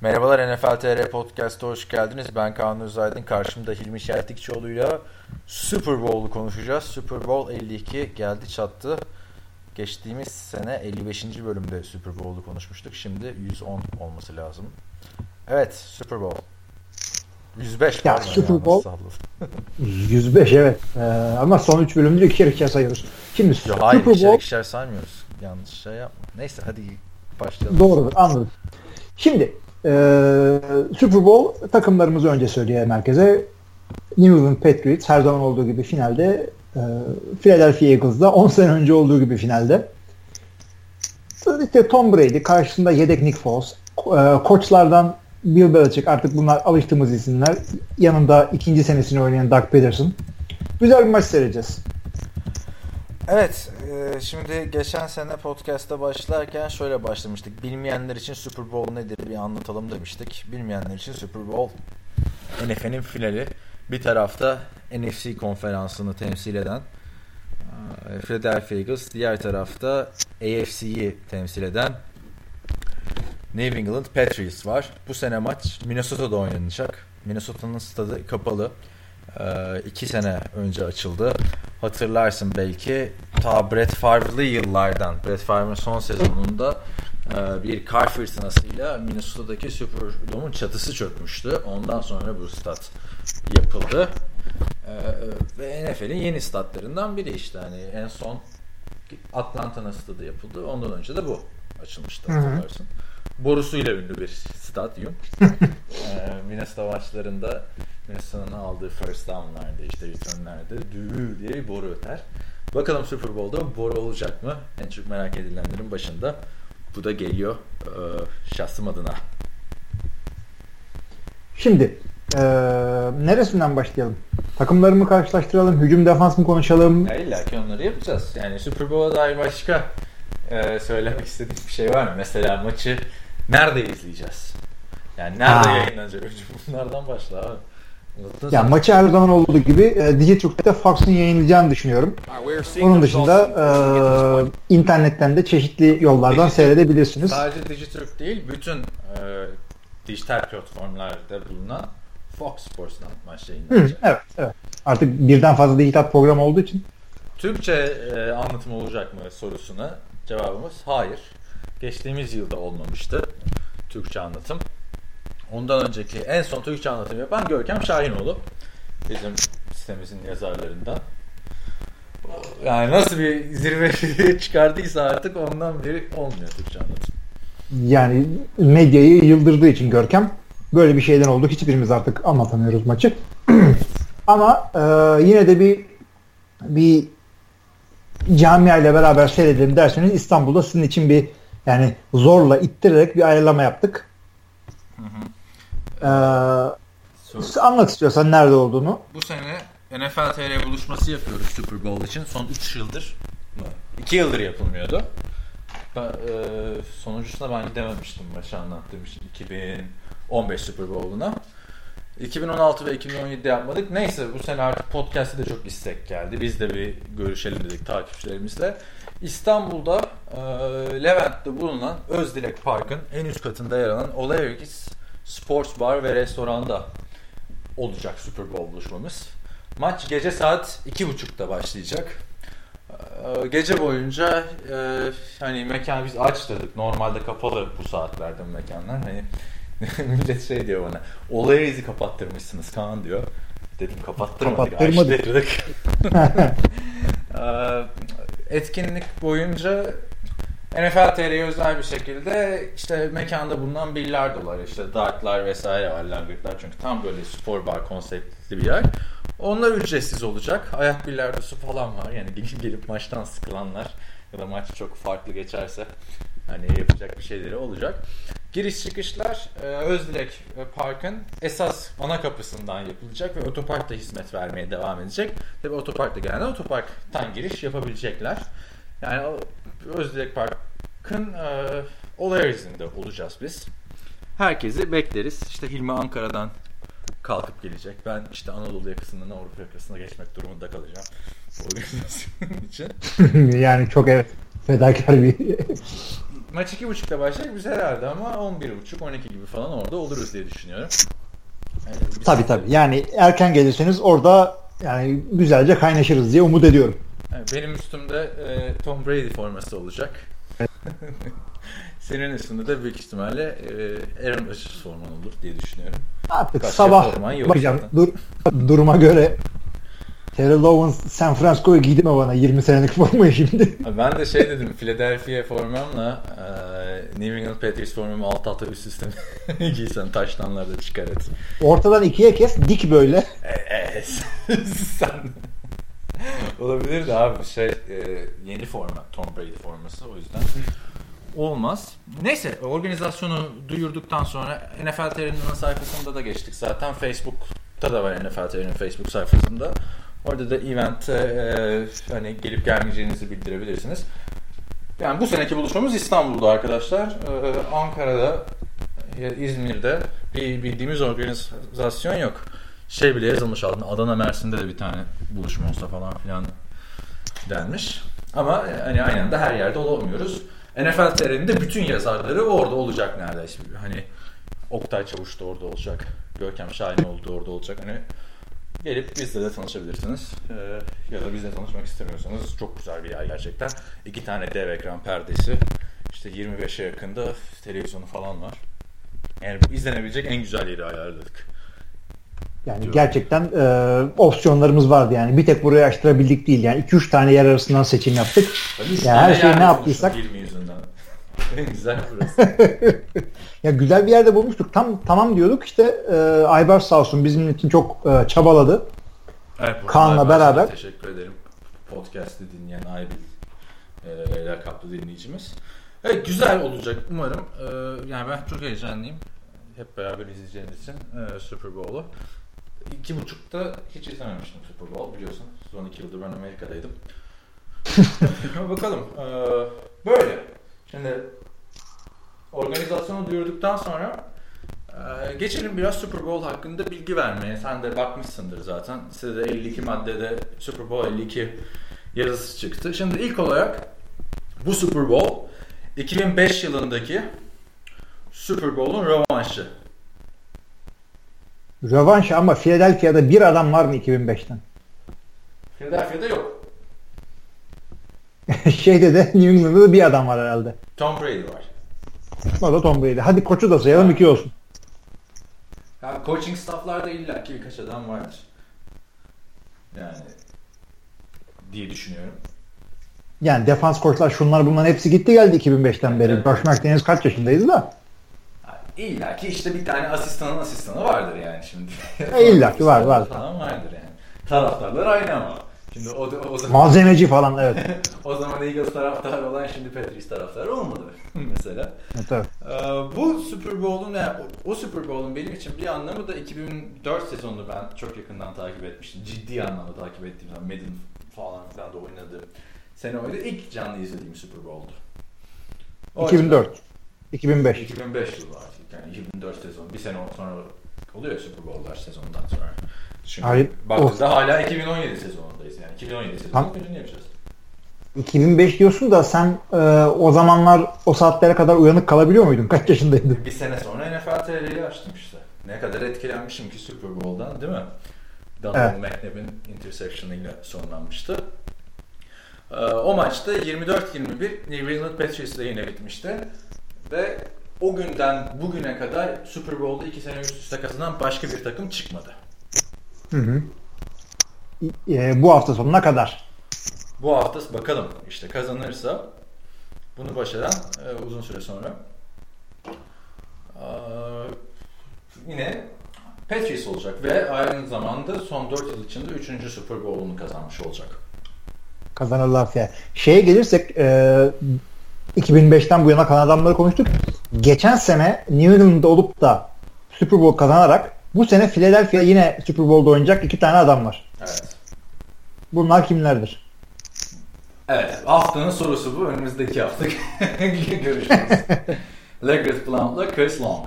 Merhabalar NFL TR Podcast'a hoş geldiniz. Ben Kaan Özaydın. Karşımda Hilmi Şertikçioğlu'yla Super Bowl'u konuşacağız. Super Bowl 52 geldi çattı. Geçtiğimiz sene 55. bölümde Super Bowl'u konuşmuştuk. Şimdi 110 olması lazım. Evet Super Bowl. 105 ya Super Bowl 105 evet. Ee, ama son 3 bölümde ikişer ikişer sayıyoruz. Şimdi Yo, Super hayır, Bowl... ikişer ikişer saymıyoruz. Yanlış şey yapma. Neyse hadi başlayalım. Doğrudur anladım. Şimdi e, Super Bowl takımlarımızı önce söyleyelim herkese. New England Patriots her zaman olduğu gibi finalde e, Philadelphia Eagles'da 10 sene önce olduğu gibi finalde. İşte Tom Brady karşısında yedek Nick Foles. E, koçlardan Bill Belichick artık bunlar alıştığımız isimler. Yanında ikinci senesini oynayan Doug Peterson. Güzel bir maç seyredeceğiz. Evet, e, şimdi geçen sene podcast'a başlarken şöyle başlamıştık. Bilmeyenler için Super Bowl nedir bir anlatalım demiştik. Bilmeyenler için Super Bowl NFL'in finali. Bir tarafta NFC konferansını temsil eden e, Philadelphia Eagles, diğer tarafta AFC'yi temsil eden New England Patriots var. Bu sene maç Minnesota'da oynanacak. Minnesota'nın stadı kapalı. Ee, iki sene önce açıldı. Hatırlarsın belki ta Brett Favre'lı yıllardan Brett Favre'ın son sezonunda e, bir kar fırtınasıyla Minnesota'daki Superdome'un çatısı çökmüştü. Ondan sonra bu stat yapıldı. Ee, ve NFL'in yeni statlarından biri işte hani en son Atlanta'nın stadı yapıldı. Ondan önce de bu açılmıştı hatırlarsın. Hı hı borusuyla ünlü bir stadyum. ee, Minnesota maçlarında Minnesota'nın aldığı first down'larda işte return'lerde düğü diye bir boru öter. Bakalım Super Bowl'da boru olacak mı? En çok merak edilenlerin başında bu da geliyor e, şahsım adına. Şimdi e, neresinden başlayalım? Takımları mı karşılaştıralım? Hücum defans mı konuşalım? Ya illa ki onları yapacağız. Yani Super Bowl'a dair başka e, söylemek istediğim bir şey var mı? Mesela maçı nerede izleyeceğiz? Yani nerede ha. yayınlanacak? Önce bunlardan başla abi. Unuttun ya maçı her zaman olduğu gibi e, Digiturk'ta Fox'un yayınlayacağını düşünüyorum. Onun dışında e, internetten de çeşitli yollardan Digiturk, seyredebilirsiniz. Sadece Digiturk değil, bütün e, dijital platformlarda bulunan Fox Sports'tan maç yayınlanacak. evet, evet. Artık birden fazla dijital program olduğu için. Türkçe e, anlatım olacak mı sorusuna cevabımız hayır. Geçtiğimiz yılda olmamıştı Türkçe anlatım. Ondan önceki en son Türkçe anlatım yapan Görkem Şahinoğlu. Bizim sitemizin yazarlarından. Yani nasıl bir zirve çıkardıysa artık ondan beri olmuyor Türkçe anlatım. Yani medyayı yıldırdığı için Görkem böyle bir şeyden oldu. Hiçbirimiz artık anlatamıyoruz maçı. Ama e, yine de bir bir camia ile beraber seyredelim derseniz İstanbul'da sizin için bir yani zorla ittirerek bir ayarlama yaptık. Hı hı. Ee, anlat istiyorsan nerede olduğunu. Bu sene NFL TR buluşması yapıyoruz Super Bowl için. Son 3 yıldır 2 yıldır yapılmıyordu. Ben, e, sonuncusuna ben gidememiştim başa anlattığım için 2015 Super Bowl'una. 2016 ve 2017'de yapmadık. Neyse bu sene artık podcast'te de çok istek geldi. Biz de bir görüşelim dedik takipçilerimizle. İstanbul'da e, Levent'te bulunan Özdilek Park'ın en üst katında yer alan Olayrix Sports Bar ve Restoran'da olacak Super Bowl buluşmamız. Maç gece saat 2.30'da başlayacak. E, gece boyunca e, hani mekan biz açtırdık. Normalde kapalı bu saatlerde mekanlar. Hani millet şey diyor bana. Olayrix'i kapattırmışsınız Kaan diyor. Dedim kapattırmadık. Kapattırmadık. Açtırdık. E, etkinlik boyunca NFL TR'ye özel bir şekilde işte mekanda bulunan billardolar, işte dartlar vesaire var langırtlar çünkü tam böyle spor bar konseptli bir yer. Onlar ücretsiz olacak. Ayak billardosu falan var. Yani gelip, gelip maçtan sıkılanlar ya da maç çok farklı geçerse hani yapacak bir şeyleri olacak. Giriş çıkışlar e, Özdilek Park'ın esas ana kapısından yapılacak ve otopark da hizmet vermeye devam edecek. Tabi otoparkta gelenler otoparktan giriş yapabilecekler. Yani Özdilek Park'ın e, olay izinde olacağız biz. Herkesi bekleriz. İşte Hilmi Ankara'dan kalkıp gelecek. Ben işte Anadolu yakasından Avrupa yakasına geçmek durumunda kalacağım. Organizasyon için. yani çok evet fedakar bir maç 2.30'da başlar biz herhalde ama 11.30 12 gibi falan orada oluruz diye düşünüyorum. Yani tabii tabii. Yani erken gelirseniz orada yani güzelce kaynaşırız diye umut ediyorum. Yani benim üstümde e, Tom Brady forması olacak. Senin üstünde de büyük ihtimalle e, Aaron Rodgers forman olur diye düşünüyorum. Artık Başka sabah bakacağım. Dur, duruma göre Terrell Owens San Francisco'ya giydi mi bana 20 senelik formayı şimdi? Ben de şey dedim Philadelphia formamla e, New England Patriots formamı alt alta üst üste giysen taştanlarda çıkar et. Ortadan ikiye kes dik böyle. Evet. Sen Olabilir de abi şey e, yeni forma Tom Brady forması o yüzden olmaz. Neyse organizasyonu duyurduktan sonra NFL TR'nin sayfasında da geçtik zaten. Facebook'ta da var NFL TR'nin Facebook sayfasında. Orada da event e, hani gelip gelmeyeceğinizi bildirebilirsiniz. Yani bu seneki buluşmamız İstanbul'da arkadaşlar. Ee, Ankara'da, İzmir'de bir bildiğimiz organizasyon yok. Şey bile yazılmış altında Adana Mersin'de de bir tane buluşma olsa falan filan denmiş. Ama hani aynı anda her yerde olamıyoruz. NFL TR'nin bütün yazarları orada olacak neredeyse. Hani Oktay Çavuş da orada olacak. Görkem Şahinoğlu da orada olacak. Hani Gelip bizle de tanışabilirsiniz. Ee, ya da bizle tanışmak istemiyorsanız çok güzel bir yer gerçekten. İki tane dev ekran perdesi. İşte 25'e yakında televizyonu falan var. Yani izlenebilecek en güzel yeri ayarladık. Yani diyorum. gerçekten e, opsiyonlarımız vardı yani. Bir tek burayı açtırabildik değil. Yani 2-3 tane yer arasından seçim yaptık. Yani her şeyi ne yaptıysak. 20 yüzünden. Güzel burası. ya güzel bir yerde bulmuştuk. Tam tamam diyorduk işte e, Aybar sağ olsun bizim için çok e, çabaladı. Evet, Kaan'la beraber. Teşekkür ederim. Podcast'ı dinleyen Aybil e, lakaplı dinleyicimiz. Evet güzel olacak umarım. E, yani ben çok heyecanlıyım. Hep beraber izleyeceğimiz için e, Super Bowl'u. İki buçukta hiç izlememiştim Super Bowl biliyorsun. Son iki yıldır ben Amerika'daydım. Bakalım. E, böyle. Şimdi organizasyonu duyurduktan sonra e, geçelim biraz Super Bowl hakkında bilgi vermeye. Sen de bakmışsındır zaten. Size de 52 maddede Super Bowl 52 yazısı çıktı. Şimdi ilk olarak bu Super Bowl 2005 yılındaki Super Bowl'un rövanşı. Rövanş ama Philadelphia'da bir adam var mı 2005'ten? Philadelphia'da yok. Şeyde de New England'da da bir adam var herhalde. Tom Brady var. O da Tom Brady. Hadi koçu da sayalım iki olsun. Ya coaching stafflarda illa ki birkaç adam vardır. Yani diye düşünüyorum. Yani defans koçlar şunlar bunların hepsi gitti geldi 2005'ten beri. Evet. Josh McDaniels kaç yaşındayız da? İlla ki işte bir tane asistanın asistanı vardır yani şimdi. E, illa ki var var. Falan vardır yani. Taraftarlar aynı ama. Şimdi o, o zaman, Malzemeci falan evet. o zaman Eagles taraftarı olan şimdi Patriots taraftarı olmadı mesela. Evet. Ee, bu Super Bowl'un yani o, o Super Bowl'un benim için bir anlamı da 2004 sezonunu ben çok yakından takip etmiştim. Ciddi anlamda takip ettiğim zaman Madden falan filan da oynadı. Sene oydu. İlk canlı izlediğim Super Bowl'du. O 2004. Açıdan, 2005. 2005 yılı artık. Yani 2004 sezon. Bir sene sonra oluyor Super Bowl'lar sezondan sonra. Çünkü Hayır, baktığında hala 2017 sezonundayız yani. 2017 sezonu ne yapacağız? 2005 diyorsun da sen e, o zamanlar o saatlere kadar uyanık kalabiliyor muydun? Kaç yaşındaydın? Bir sene sonra NFL TR'yi açtım işte. Ne kadar etkilenmişim ki Super Bowl'dan değil mi? Donovan evet. McNabb'in interception'ıyla sonlanmıştı. E, o maçta 24-21 New England Patriots'la yine bitmişti. Ve o günden bugüne kadar Super Bowl'da iki sene üst üste kazanan başka bir takım çıkmadı. Hı hı. E, bu hafta sonuna kadar. Bu hafta bakalım işte kazanırsa bunu başaran e, uzun süre sonra e, yine Patriots olacak ve aynı zamanda son 4 yıl içinde 3. Super Bowl'unu kazanmış olacak. Kazanırlarsa. Şeye gelirsek e, 2005'ten bu yana kalan adamları konuştuk. Geçen sene New England'da olup da Super Bowl kazanarak bu sene Philadelphia yine Super Bowl'da oynayacak iki tane adam var. Evet. Bunlar kimlerdir? Evet. Haftanın sorusu bu. Önümüzdeki hafta görüşürüz. Legarrette Blount'la Chris Long.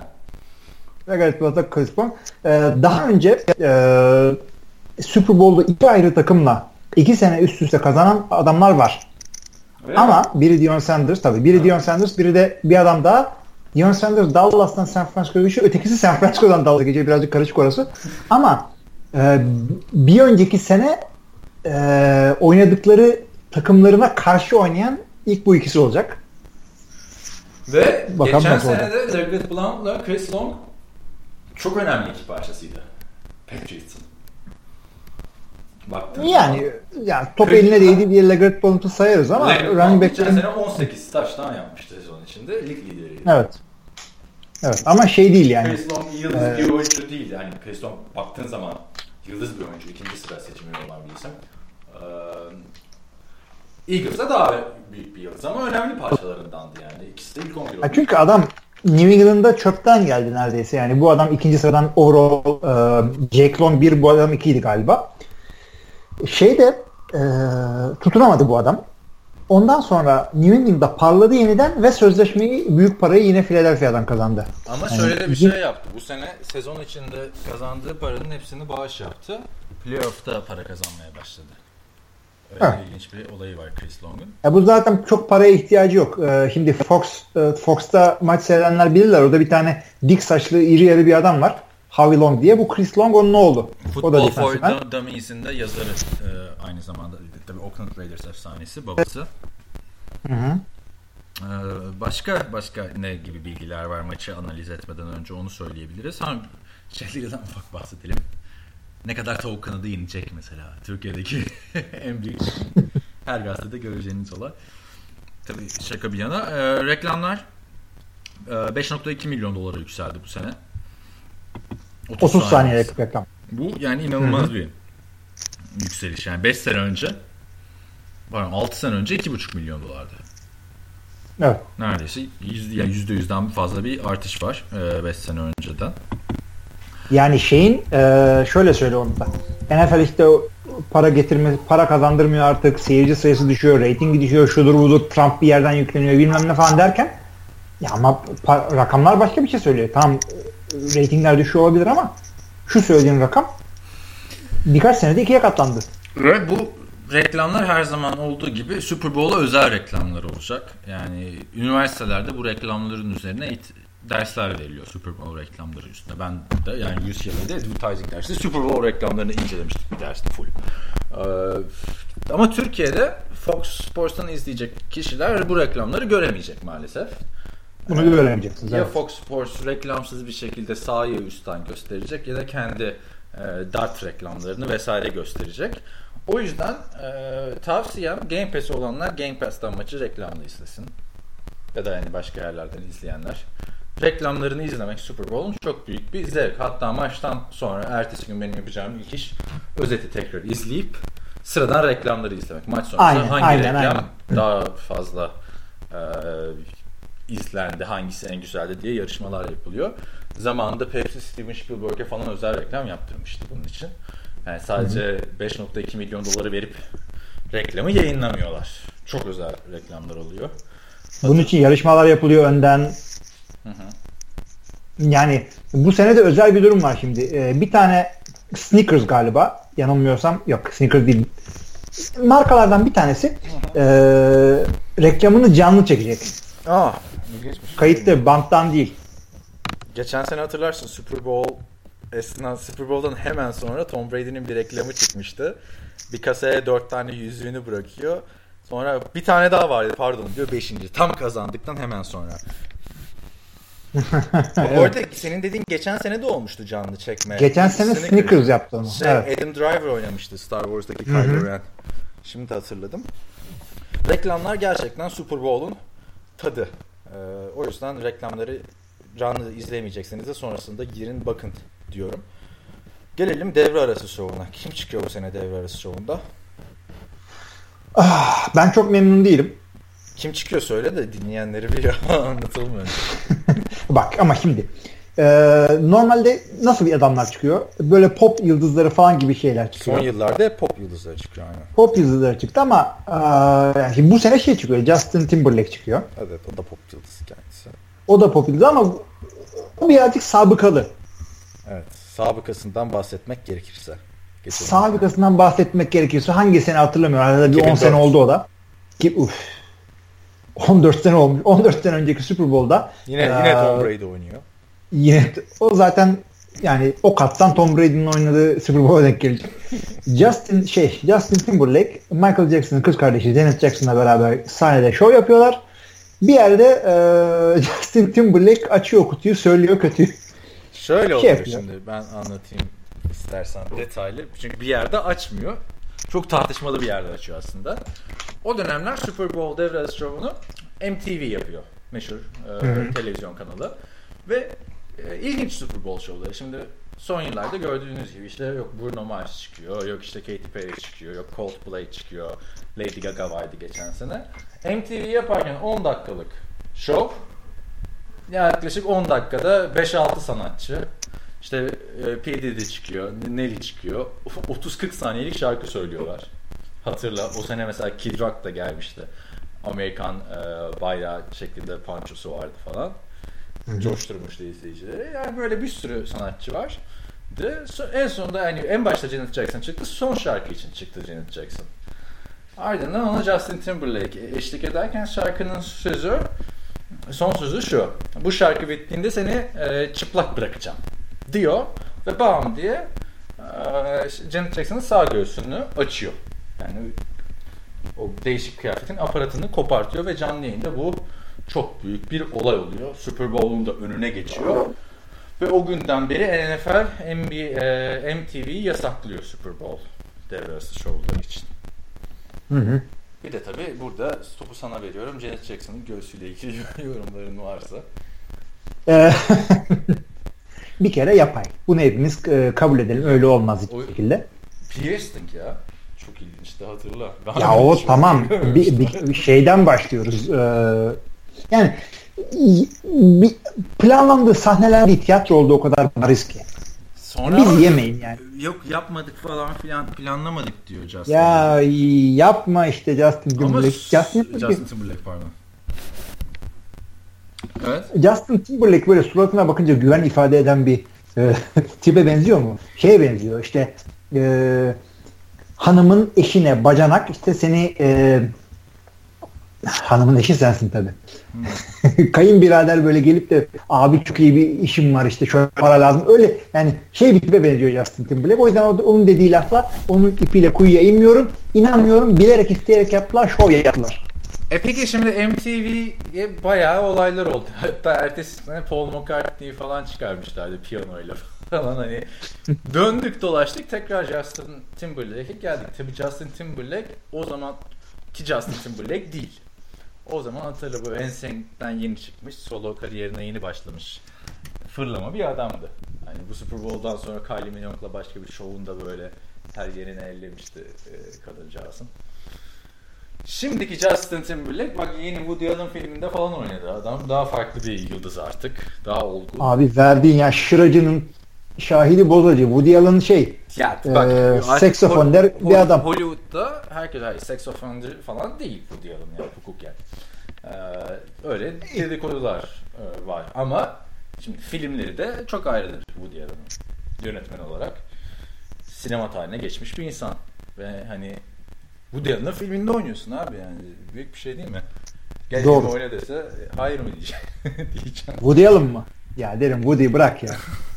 Legarrette Blount'la Chris Long. Ee, daha önce e, Super Bowl'da iki ayrı takımla iki sene üst üste kazanan adamlar var. Öyle Ama mi? biri Dion Sanders tabii. Biri ha. Dion Sanders, biri de bir adam daha. Dion Sanders Dallas'tan San Francisco'ya geçiyor. Ötekisi San Francisco'dan Dallas'a geçiyor. Birazcık karışık orası. Ama e, bir önceki sene e, oynadıkları takımlarına karşı oynayan ilk bu ikisi olacak. Ve Bakalım geçen sene de David Blount'la Chris Long çok önemli iki parçasıydı. Patriots'ın. Baktığın yani, zaman. yani top Chris, eline değdi diye Legarrette Blount'u sayarız ama Legarrette running back'lerin... Geçen sene 18 taştan yapmıştı içinde. Lig lideriydi. Evet. Evet ama şey değil yani. Long yıldız ee, bir oyuncu değil. Yani Long baktığın zaman yıldız bir oyuncu. ikinci sıra seçimi olan bir isim. Ee, Eagles'a daha büyük bir yıldız ama önemli parçalarındandı yani. İkisi de ilk 11 oldu. Çünkü adam New England'da çöpten geldi neredeyse. Yani bu adam ikinci sıradan overall e, Jake Long bir bu adam ikiydi galiba. Şey de e, tutunamadı bu adam. Ondan sonra New England'da parladı yeniden ve sözleşmeyi büyük parayı yine Philadelphia'dan kazandı. Ama yani, şöyle de bir şey yaptı. Bu sene sezon içinde kazandığı paranın hepsini bağış yaptı. Playoff'ta para kazanmaya başladı. Öyle ha. ilginç bir olayı var Chris Long'un. Ya bu zaten çok paraya ihtiyacı yok. Ee, şimdi Fox e, Fox'ta maç seyredenler bilirler. Orada bir tane dik saçlı iri yarı bir adam var. Howie Long diye. Bu Chris Long onun ne oldu? Football o da for Dummies'in de yazarı e, aynı zamanda. Tabii Oakland Raiders efsanesi babası. Hı hı. Ee, başka başka ne gibi bilgiler var maçı analiz etmeden önce onu söyleyebiliriz. Ha, şeylerden ufak bahsedelim. Ne kadar tavuk kanadı inecek mesela. Türkiye'deki en büyük her gazetede göreceğiniz olay. Tabii şaka bir yana. Ee, reklamlar e, 5.2 milyon dolara yükseldi bu sene. 30, 30 saniyelik reklam. Bu yani inanılmaz Hı-hı. bir yükseliş. Yani 5 sene önce pardon 6 sene önce 2,5 milyon dolardı. Evet. Neredeyse yüz, yani %100'den fazla bir artış var 5 e, sene önceden. Yani şeyin e, şöyle söyle onu da. NFL işte para getirme, para kazandırmıyor artık. Seyirci sayısı düşüyor, reytingi düşüyor, şudur budur, Trump bir yerden yükleniyor bilmem ne falan derken ya ama rakamlar başka bir şey söylüyor. Tamam reytingler düşüyor olabilir ama şu söylediğin rakam birkaç senede ikiye katlandı. Ve bu reklamlar her zaman olduğu gibi Super Bowl'a özel reklamlar olacak. Yani üniversitelerde bu reklamların üzerine dersler veriliyor Super Bowl reklamları üstüne. Ben de yani UCLA'de advertising dersi Super Bowl reklamlarını incelemiştik bir derste full. Ee, ama Türkiye'de Fox Sports'tan izleyecek kişiler bu reklamları göremeyecek maalesef. Bunu ee, göremeyeceksiniz. Ya evet. Fox Sports reklamsız bir şekilde sahayı üstten gösterecek ya da kendi e, dart reklamlarını vesaire gösterecek. O yüzden e, tavsiyem Game Pass olanlar Game Pass'tan maçı reklamlı izlesin. Ya da yani başka yerlerden izleyenler. Reklamlarını izlemek Super Bowl'un çok büyük bir zevk. Hatta maçtan sonra ertesi gün benim yapacağım ilk iş özeti tekrar izleyip sıradan reklamları izlemek. Maç sonrası aynen, hangi aynen, reklam aynen. daha fazla e, izlendi, hangisi en güzeldi diye yarışmalar yapılıyor. Zamanında Pepsi Steven Spielberg'e falan özel reklam yaptırmıştı bunun için. Yani sadece 5.2 milyon doları verip reklamı yayınlamıyorlar. Çok özel reklamlar oluyor. Bunun için yarışmalar yapılıyor önden. Hı hı. Yani bu sene de özel bir durum var şimdi. Ee, bir tane Snickers galiba yanılmıyorsam yok Snickers değil. Markalardan bir tanesi e, reklamını canlı çekecek. Aa, Kayıtlı banttan değil. Geçen sene hatırlarsın Super Bowl esnasında Super Bowl'dan hemen sonra Tom Brady'nin bir reklamı çıkmıştı. Bir kasaya dört tane yüzüğünü bırakıyor. Sonra bir tane daha vardı pardon diyor beşinci. Tam kazandıktan hemen sonra. evet. Orada senin dediğin geçen sene de olmuştu canlı çekme. Geçen sene Snickers, Snickers yaptı onu. Şey, evet. Adam Driver oynamıştı Star Wars'taki Kylo Ren. Şimdi hatırladım. Reklamlar gerçekten Super Bowl'un tadı. Ee, o yüzden reklamları canlı izleyemeyecekseniz de sonrasında girin bakın diyorum. Gelelim devre arası şovuna. Kim çıkıyor bu sene devre arası şovunda? Ah, ben çok memnun değilim. Kim çıkıyor söyle de dinleyenleri anlatalım önce. Bak ama şimdi e, normalde nasıl bir adamlar çıkıyor? Böyle pop yıldızları falan gibi şeyler çıkıyor. Son yıllarda hep pop yıldızları çıkıyor. Aynen. Pop yıldızları çıktı ama e, yani bu sene şey çıkıyor. Justin Timberlake çıkıyor. Evet o da pop yıldızı kendisi. O da pop yıldızı ama o birazcık sabıkalı. Evet. Sabıkasından bahsetmek gerekirse. Geçelim. Sabıkasından bahsetmek gerekirse hangi sene hatırlamıyorum. Arada bir 10 sene oldu o da. Ki, uf. 14 sene olmuş. 14 sene önceki Super Bowl'da Yine yine Tom Brady oynuyor. Yine o zaten yani o kattan Tom Brady'nin oynadığı Super Bowl'a denk gelecek. Justin şey Justin Timberlake Michael Jackson'ın kız kardeşi Janet Jackson'la beraber sahnede show yapıyorlar. Bir yerde e, Justin Timberlake açıyor kutuyu söylüyor kötüyü. Şöyle şey oluyor yapıyor. şimdi ben anlatayım istersen detaylı. Çünkü bir yerde açmıyor. Çok tartışmalı bir yerde açıyor aslında. O dönemler Super Bowl devre şovunu MTV yapıyor. Meşhur e, televizyon kanalı. Ve ilginç Super Bowl şovları. Şimdi son yıllarda gördüğünüz gibi işte yok Bruno Mars çıkıyor, yok işte Katy Perry çıkıyor, yok Coldplay çıkıyor, Lady Gaga vardı geçen sene. MTV yaparken 10 dakikalık show yaklaşık 10 dakikada 5-6 sanatçı işte e, P. Diddy çıkıyor, Nelly çıkıyor. 30-40 saniyelik şarkı söylüyorlar. Hatırla o sene mesela Kid Rock da gelmişti. Amerikan e, bayrağı şeklinde pançosu vardı falan. Coşturmuştu izleyicileri. Yani böyle bir sürü sanatçı var. De, en sonunda yani en başta Janet Jackson çıktı. Son şarkı için çıktı Janet Jackson. Ardından ona Justin Timberlake eşlik ederken şarkının sözü son sözü şu. Bu şarkı bittiğinde seni e, çıplak bırakacağım diyor ve bam diye e, Janet Jackson'ın sağ göğsünü açıyor. Yani o değişik kıyafetin aparatını kopartıyor ve canlı yayında bu çok büyük bir olay oluyor. Super Bowl'un da önüne geçiyor. Ve o günden beri NFL, NBA, e, MTV'yi yasaklıyor Super Bowl devre arası şovları için. Hı hı. Bir de tabii burada topu sana veriyorum. Janet Jackson'ın göğsüyle ilgili yorumların varsa. Ee, bir kere yapay. Bunu hepimiz e, kabul edelim. Öyle olmaz hiçbir şekilde. Piercing ya. Çok ilginçti hatırla. Ben ya o tamam. bir, bir, bir şeyden başlıyoruz. Ee, yani planlandığı sahneler bir tiyatro oldu o kadar bariz ki. Sonra Biz yemeyin yani. Yok yapmadık falan filan planlamadık diyor Justin. Ya yapma işte Justin Timberlake. Justin, Justin Timberlake pardon. Evet. Justin Timberlake böyle suratına bakınca güven ifade eden bir e, tipe benziyor mu? Şeye benziyor işte e, hanımın eşine bacanak işte seni e, hanımın eşi sensin tabi. Hmm. Kayınbirader böyle gelip de abi çok iyi bir işim var işte şöyle para lazım. Öyle yani şey bir tipe benziyor Justin Timberlake. O yüzden onun dediği laflar onun ipiyle kuyuya inmiyorum. İnanmıyorum. Bilerek isteyerek yaptılar. Şov yaptılar. E peki şimdi MTV'ye bayağı olaylar oldu. Hatta ertesi sene Paul McCartney'i falan çıkarmışlardı piyanoyla falan hani. Döndük dolaştık tekrar Justin Timberlake'e geldik. Tabii Justin Timberlake o zaman ki Justin Timberlake değil. O zaman hatırla bu Ensync'den yeni çıkmış. Solo kariyerine yeni başlamış. Fırlama bir adamdı. Hani bu Super Bowl'dan sonra Kylie Minogue'la başka bir şovunda böyle her yerini ellemişti e, kadıncağızın. Şimdiki Justin Timberlake bak yeni Woody Allen filminde falan oynadı adam. Daha farklı bir yıldız artık. Daha olgun. Abi verdiğin ya şıracının şahidi bozacı. Woody Allen şey ya, bak, e, seksofon der bir adam. Hollywood'da herkes hayır seksofoncu falan değil Woody Allen yani hukuken. Ee, öyle dedikodular e, var ama şimdi filmleri de çok ayrıdır Woody Allen'ın yönetmen olarak. Sinema tarihine geçmiş bir insan. Ve hani Woody Allen'ın filminde oynuyorsun abi yani. Büyük bir şey değil mi? Gel Doğru. oyna dese hayır mı diyeceğim. diyeceğim. Woody Allen mı? Ya derim Woody bırak ya.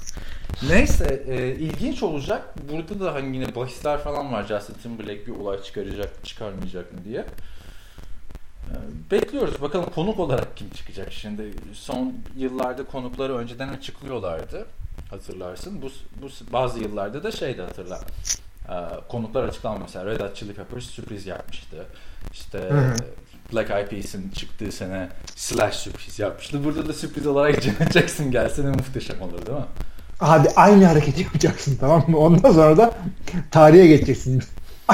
Neyse e, ilginç olacak. Burada da hani yine bahisler falan var. Justin Timberlake bir olay çıkaracak mı çıkarmayacak mı diye. Bekliyoruz. Bakalım konuk olarak kim çıkacak şimdi. Son yıllarda konukları önceden açıklıyorlardı. Hatırlarsın. Bu, bu bazı yıllarda da şeydi hatırla. E, konuklar açıklanmış. Mesela Red Hot Chili Peppers sürpriz yapmıştı. İşte Hı-hı. Black Eyed Peas'in çıktığı sene Slash sürpriz yapmıştı. Burada da sürpriz olarak Jackson gelse ne muhteşem olur değil mi? Abi aynı hareketi yapacaksın tamam mı? Ondan sonra da tarihe geçeceksin.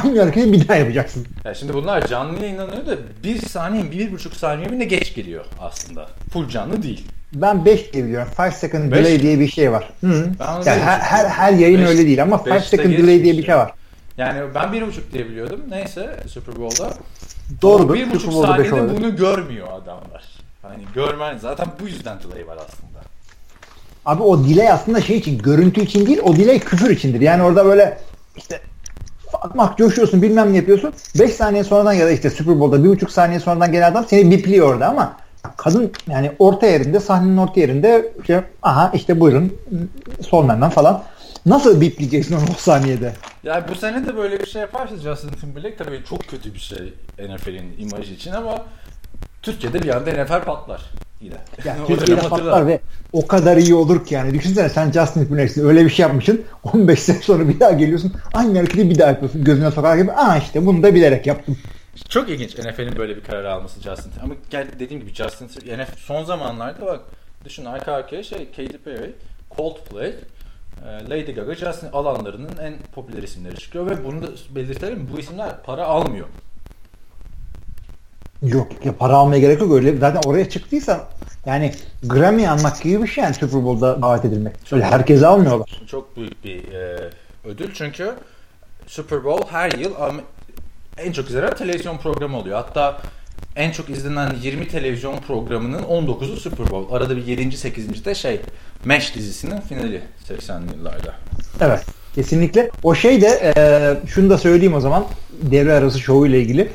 Aynı hareketi bir daha yapacaksın. Ya şimdi bunlar canlı yayınlanıyor da bir saniye, bir buçuk saniye mi ne geç geliyor aslında. Full canlı değil. Ben 5 diye biliyorum. 5 second beş. delay diye bir şey var. Hı. Yani her, her, her yayın beş, öyle değil ama 5 second delay diye bir şey var. Yani ben bir buçuk diye biliyordum. Neyse Super Bowl'da. Doğrudur. Bir buçuk saniyede bunu görmüyor adamlar. Hani görmen zaten bu yüzden delay var aslında. Abi o delay aslında şey için görüntü için değil o delay küfür içindir. Yani orada böyle işte atmak coşuyorsun bilmem ne yapıyorsun. 5 saniye sonradan ya da işte Super Bowl'da 1,5 saniye sonradan gelen adam seni bipliyor orada ama kadın yani orta yerinde sahnenin orta yerinde işte, aha işte buyurun Solman'dan falan. Nasıl bipleyeceksin onu o saniyede? Yani bu sene de böyle bir şey yaparsa Justin Timberlake tabii çok kötü bir şey NFL'in imajı için ama Türkiye'de bir anda NFL patlar yine. Yani Türkiye'de patlar ve o kadar iyi olur ki yani. Düşünsene sen Justin Timberlake'sin öyle bir şey yapmışsın. 15 sene sonra bir daha geliyorsun. Aynı hareketi bir daha yapıyorsun. Gözüne sokar gibi. Aa işte bunu da bilerek yaptım. Çok ilginç NFL'in böyle bir karar alması Justin Ama gel dediğim gibi Justin NFL son zamanlarda bak düşün arka arkaya şey Katy Perry, Coldplay, e, Lady Gaga, Justin alanlarının en popüler isimleri çıkıyor ve bunu da belirtelim bu isimler para almıyor. Yok ya para almaya gerek yok öyle. Zaten oraya çıktıysa yani Grammy almak gibi bir şey yani Super Bowl'da davet edilmek. Öyle herkese almıyorlar. Çok büyük bir e, ödül çünkü Super Bowl her yıl en çok izlenen televizyon programı oluyor. Hatta en çok izlenen 20 televizyon programının 19'u Super Bowl. Arada bir 7. 8. de şey MASH dizisinin finali 80'li yıllarda. Evet. Kesinlikle. O şey de e, şunu da söyleyeyim o zaman devre arası şovu ile ilgili.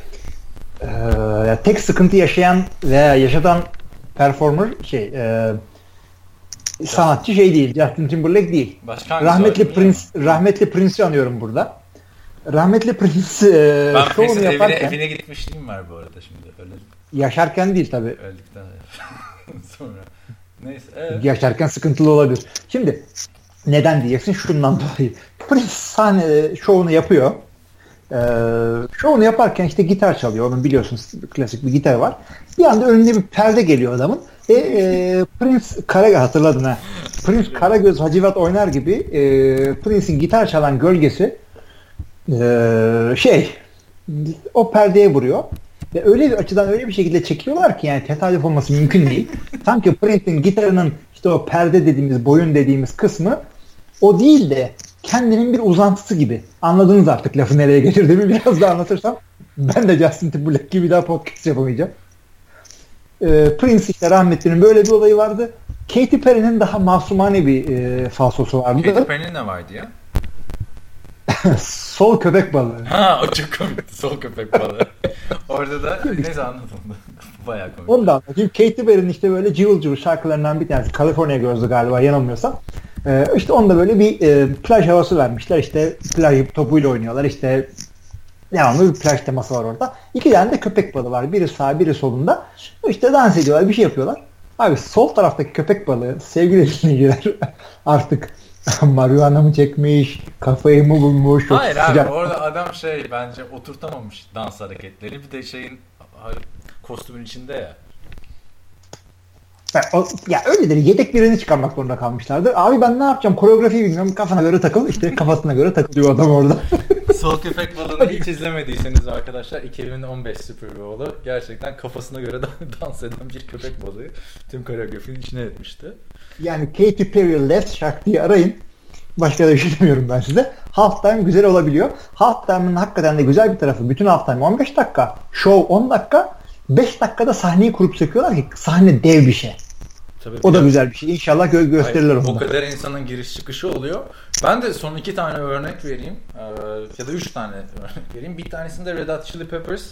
E, tek sıkıntı yaşayan veya yaşatan performer şey e, sanatçı şey değil. Justin Timberlake değil. Başka rahmetli Prince rahmetli Prince'i anıyorum burada. Rahmetli Prince e, ben şovunu Prince'in yaparken evine, evine gitmişliğim var bu arada şimdi. Öyle. Yaşarken değil tabi. Öldükten sonra. Neyse. Evet. Yaşarken sıkıntılı olabilir. Şimdi neden diyeceksin? Şundan dolayı. Prince sahne şovunu yapıyor. Ee, şovunu yaparken işte gitar çalıyor. Onun biliyorsunuz klasik bir gitar var. Bir anda önünde bir perde geliyor adamın. Ve e, Prince Karagöz hatırladın ha. Prince Karagöz Hacivat oynar gibi e, Prince'in gitar çalan gölgesi e, şey o perdeye vuruyor. Ve öyle bir açıdan öyle bir şekilde çekiyorlar ki yani tesadüf olması mümkün değil. Sanki Prince'in gitarının işte o perde dediğimiz, boyun dediğimiz kısmı o değil de kendinin bir uzantısı gibi. Anladınız artık lafı nereye getirdiğimi biraz daha anlatırsam ben de Justin Timberlake gibi daha podcast yapamayacağım. Ee, Prince işte rahmetlinin böyle bir olayı vardı. Katy Perry'nin daha masumane bir e, falsosu vardı. Katy Perry'nin ne vardı ya? Sol köpek balığı. Ha o çok komikti. Sol köpek balığı. Orada da neyse anladım. Bayağı komik. Onu da anlatayım. Katy Perry'nin işte böyle cıvıl cıvıl şarkılarından bir tanesi. California Girls'u galiba yanılmıyorsam. Ee, işte onda böyle bir e, plaj havası vermişler. İşte plaj topuyla oynuyorlar. İşte devamlı bir plaj teması var orada. İki tane de köpek balığı var. Biri sağ biri solunda. İşte dans ediyorlar. Bir şey yapıyorlar. Abi sol taraftaki köpek balığı sevgili dinleyiciler artık marihuana mı çekmiş, kafayı mı bulmuş? Hayır abi sıcak. orada adam şey bence oturtamamış dans hareketleri. Bir de şeyin kostümün içinde ya. Ya, o, ya öyledir. Yedek birini çıkarmak zorunda kalmışlardır. Abi ben ne yapacağım? Koreografiyi bilmiyorum. Kafana göre takıl. İşte kafasına göre takılıyor adam orada. Sol köpek balığını hiç izlemediyseniz arkadaşlar 2015 Super Bowl'u gerçekten kafasına göre dans eden bir köpek balığı tüm koreografinin içine etmişti. Yani Katy Perry Left Shark diye arayın. Başka da şey demiyorum ben size. Halftime güzel olabiliyor. Halftime'ın hakikaten de güzel bir tarafı. Bütün halftime 15 dakika. Show 10 dakika. 5 dakikada sahneyi kurup söküyorlar ki sahne dev bir şey. Tabii o da güzel bir şey. İnşallah gö gösterirler onu. O kadar insanın giriş çıkışı oluyor. Ben de son iki tane örnek vereyim. Ee, ya da üç tane örnek vereyim. Bir tanesinde Red Hot Chili Peppers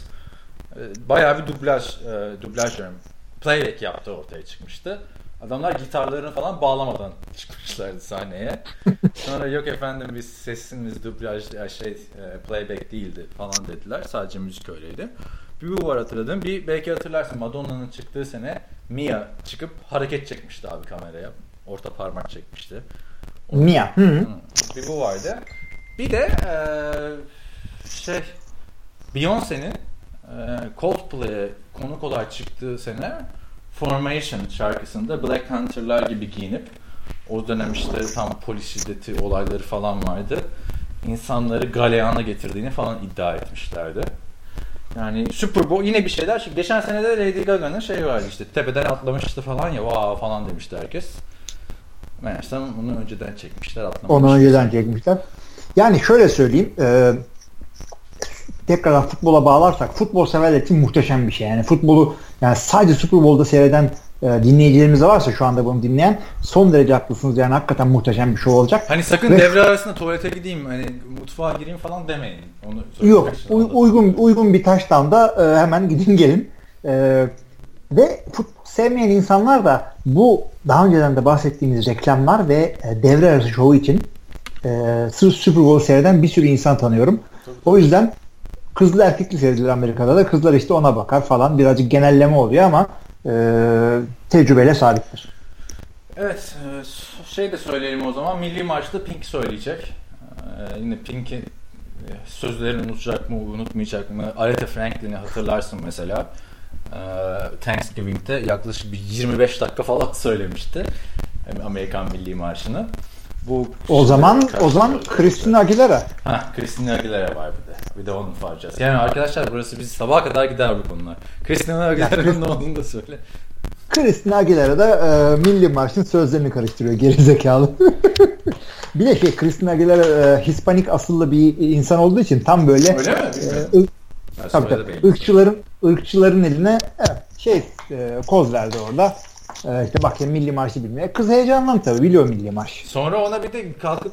e, bayağı bir dublaj, e, dublaj diyorum. Playback yaptı ortaya çıkmıştı. Adamlar gitarlarını falan bağlamadan çıkmışlardı sahneye. Sonra yok efendim biz sesimiz dublaj şey e, playback değildi falan dediler. Sadece müzik öyleydi. Bir bu var hatırladım. Bir belki hatırlarsın Madonna'nın çıktığı sene Mia çıkıp hareket çekmişti abi kameraya. Orta parmak çekmişti. Onu, Mia. Hı -hı. Bir bu vardı. Bir de e, şey Beyoncé'nin e, Coldplay'e konuk olarak çıktığı sene Formation şarkısında Black Panther'lar gibi giyinip o dönem işte tam polis şiddeti olayları falan vardı. İnsanları galeyana getirdiğini falan iddia etmişlerdi. Yani Super Bowl yine bir şeyler. Şimdi geçen sene de Lady Gaga'nın şey vardı işte tepeden atlamıştı falan ya wow falan demişti herkes. Meğersem onu önceden çekmişler atlamışlar. Onu önceden çekmişler. Yani şöyle söyleyeyim. E, tekrar futbola bağlarsak futbol severler için muhteşem bir şey. Yani futbolu yani sadece Super Bowl'da seyreden e, dinleyicilerimiz varsa şu anda bunu dinleyen son derece haklısınız. Yani hakikaten muhteşem bir show olacak. Hani sakın Ve- devre arasında tuvalete gideyim hani mutfağa gireyim falan demeyin. Onu Yok. uy- uygun uygun bir touchdown'da e, hemen gidin gelin. E, ve futbol sevmeyen insanlar da bu daha önceden de bahsettiğimiz reklamlar ve e, devre arası şovu için e, sırf Super Bowl seyreden bir sürü insan tanıyorum. O yüzden kızlı erkekli seyredilir Amerika'da da. Kızlar işte ona bakar falan. Birazcık genelleme oluyor ama e, tecrübeyle sabittir. Evet, e, şey de söyleyelim o zaman. Milli Marş'ta Pink söyleyecek. E, yine Pink'in e, sözlerini unutacak mı, unutmayacak mı? Aretha Franklin'i hatırlarsın mesela. E, Thanksgiving'de yaklaşık bir 25 dakika falan söylemişti. Amerikan Milli Marşı'nı. Bu O zaman o zaman? Christina Aguilera. Ha, Christina Aguilera var bir de. Bir de onu faracağız. Yani arkadaşlar burası biz sabaha kadar gider bu konular. Christina Aguilera'nın ne olduğunu da söyle. Christina Aguilera da e, Milli Marş'ın sözlerini karıştırıyor gerizekalı. bir de şey Christina Aguilera e, Hispanik asıllı bir insan olduğu için tam böyle Öyle mi? e, Bilmiyorum. ı- Ben tabii, soyadı tabii, beğendim. ırkçıların ırkçıların eline evet, şey e, koz verdi orada. E, işte bak ya Milli Marşı bilmiyor. Kız heyecanlandı tabii biliyor Milli Marş. Sonra ona bir de kalkıp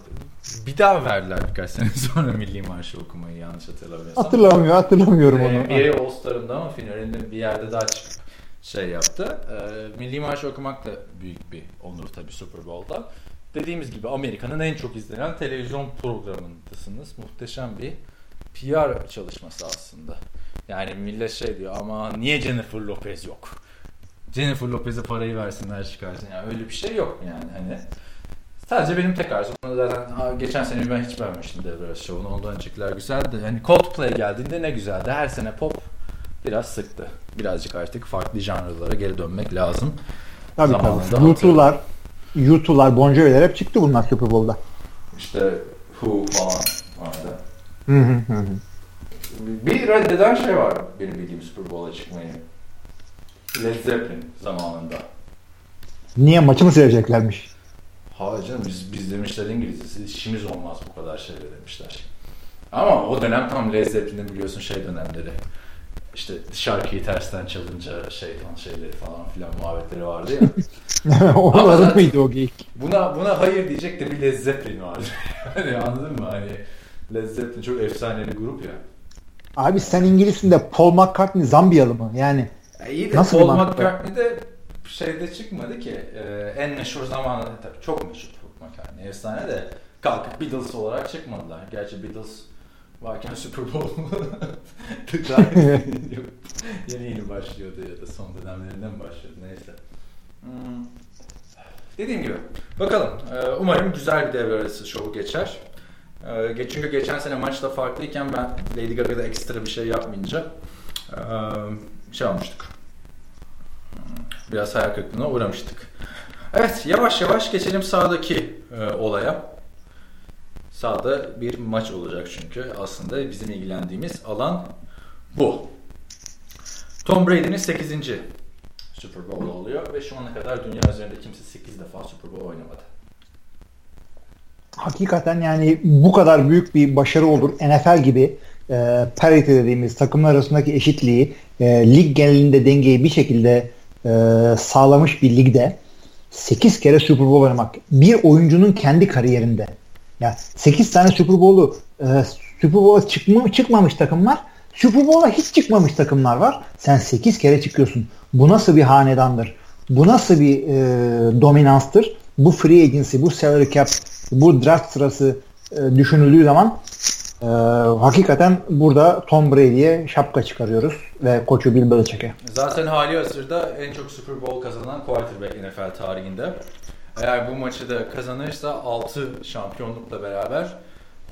bir daha verdiler birkaç sene sonra Milli Marşı okumayı yanlış hatırlamıyorsam. Hatırlamıyor, hatırlamıyorum onu. NBA All-Star'ında ama finalinde bir yerde daha çıkıp şey yaptı. Ee, Milli Marşı okumak da büyük bir onur tabii Super Bowl'da. Dediğimiz gibi Amerika'nın en çok izlenen televizyon programındasınız. Muhteşem bir PR çalışması aslında. Yani millet şey diyor ama niye Jennifer Lopez yok? Jennifer Lopez'e parayı versinler çıkarsın. Yani öyle bir şey yok yani hani. Sadece benim tek arzum. Zaten geçen sene ben hiç beğenmiştim devre arası şovunu. Ondan öncekiler güzeldi. Hani Coldplay geldiğinde ne güzeldi. Her sene pop biraz sıktı. Birazcık artık farklı janrlara geri dönmek lazım. Tabii Zamanında tabii. YouTube'lar, YouTube'lar, Bon Jovi'ler hep çıktı bunlar Super Bowl'da. İşte Who falan vardı. Hı hı hı. hı. Bir reddeden şey var benim bildiğim Super Bowl'a çıkmayı. Led Zeppelin zamanında. Niye maçı mı seyredeceklermiş? Hayır canım biz, biz demişler İngilizcesi işimiz olmaz bu kadar şeyle demişler. Ama o dönem tam Led Zeppelin'in biliyorsun şey dönemleri. İşte şarkıyı tersten çalınca şeytan şeyleri falan filan muhabbetleri vardı ya. Onların mıydı o geyik? Buna buna hayır diyecek de bir Led vardı. hani anladın mı? Hani Led çok efsane bir grup ya. Abi sen İngilizsin de Paul McCartney Zambiyalı mı? Yani Ya iyi de Nasıl Paul? McCartney de şeyde çıkmadı ki. Ee, en meşhur zamanı tabii çok meşhur Paul McCartney. Efsane de kalkıp Beatles olarak çıkmadılar. Gerçi Beatles varken Super Bowl yeni yeni başlıyordu ya da son dönemlerinden başlıyordu neyse. Hmm. Dediğim gibi bakalım. Ee, umarım güzel bir devre arası şovu geçer. Ge- çünkü geçen sene maçta farklıyken ben Lady Gaga'da ekstra bir şey yapmayınca ee, şey olmuştuk. Biraz hayal kırıklığına uğramıştık. Evet yavaş yavaş geçelim sağdaki e, olaya. Sağda bir maç olacak çünkü aslında bizim ilgilendiğimiz alan bu. Tom Brady'nin 8. Super Bowl oluyor ve şu ana kadar dünya üzerinde kimse 8 defa Super Bowl oynamadı. hakikaten yani bu kadar büyük bir başarı olur. NFL gibi e, parity dediğimiz takımlar arasındaki eşitliği e, lig genelinde dengeyi bir şekilde e, sağlamış bir ligde 8 kere Super Bowl oynamak bir oyuncunun kendi kariyerinde. Ya 8 tane Super Bowl'u e, Super Bowl'a çıkma, çıkmamış takımlar Super Bowl'a hiç çıkmamış takımlar var. Sen 8 kere çıkıyorsun. Bu nasıl bir hanedandır? Bu nasıl bir e, dominanstır? Bu free agency, bu salary cap, bu draft sırası e, düşünüldüğü zaman e, hakikaten burada Tom Brady'ye şapka çıkarıyoruz ve koçu Bill Belichick'e. Zaten hali hazırda en çok Super Bowl kazanan quarterback NFL tarihinde. Eğer bu maçı da kazanırsa 6 şampiyonlukla beraber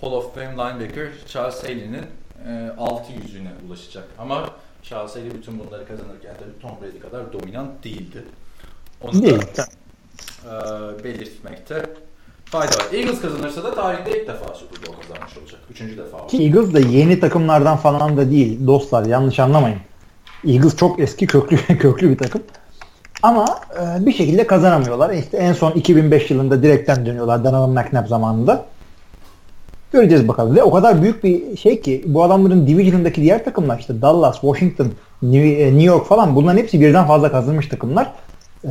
Hall of Fame linebacker Charles Haley'nin e, 600'üne ulaşacak. Ama Charles Haley bütün bunları kazanırken tabii Tom Brady kadar dominant değildi. Onu Değil. da e, belirtmekte fayda var. Eagles kazanırsa da tarihte ilk defa Super Bowl kazanmış olacak. Üçüncü defa olacak. Ki Eagles da yeni takımlardan falan da değil dostlar yanlış anlamayın. Eagles çok eski köklü köklü bir takım. Ama e, bir şekilde kazanamıyorlar. İşte en son 2005 yılında direkten dönüyorlar Donovan McNabb zamanında. Göreceğiz bakalım. Ve o kadar büyük bir şey ki bu adamların division'ındaki diğer takımlar işte Dallas, Washington, e, New York falan bunların hepsi birden fazla kazanmış takımlar. Ee,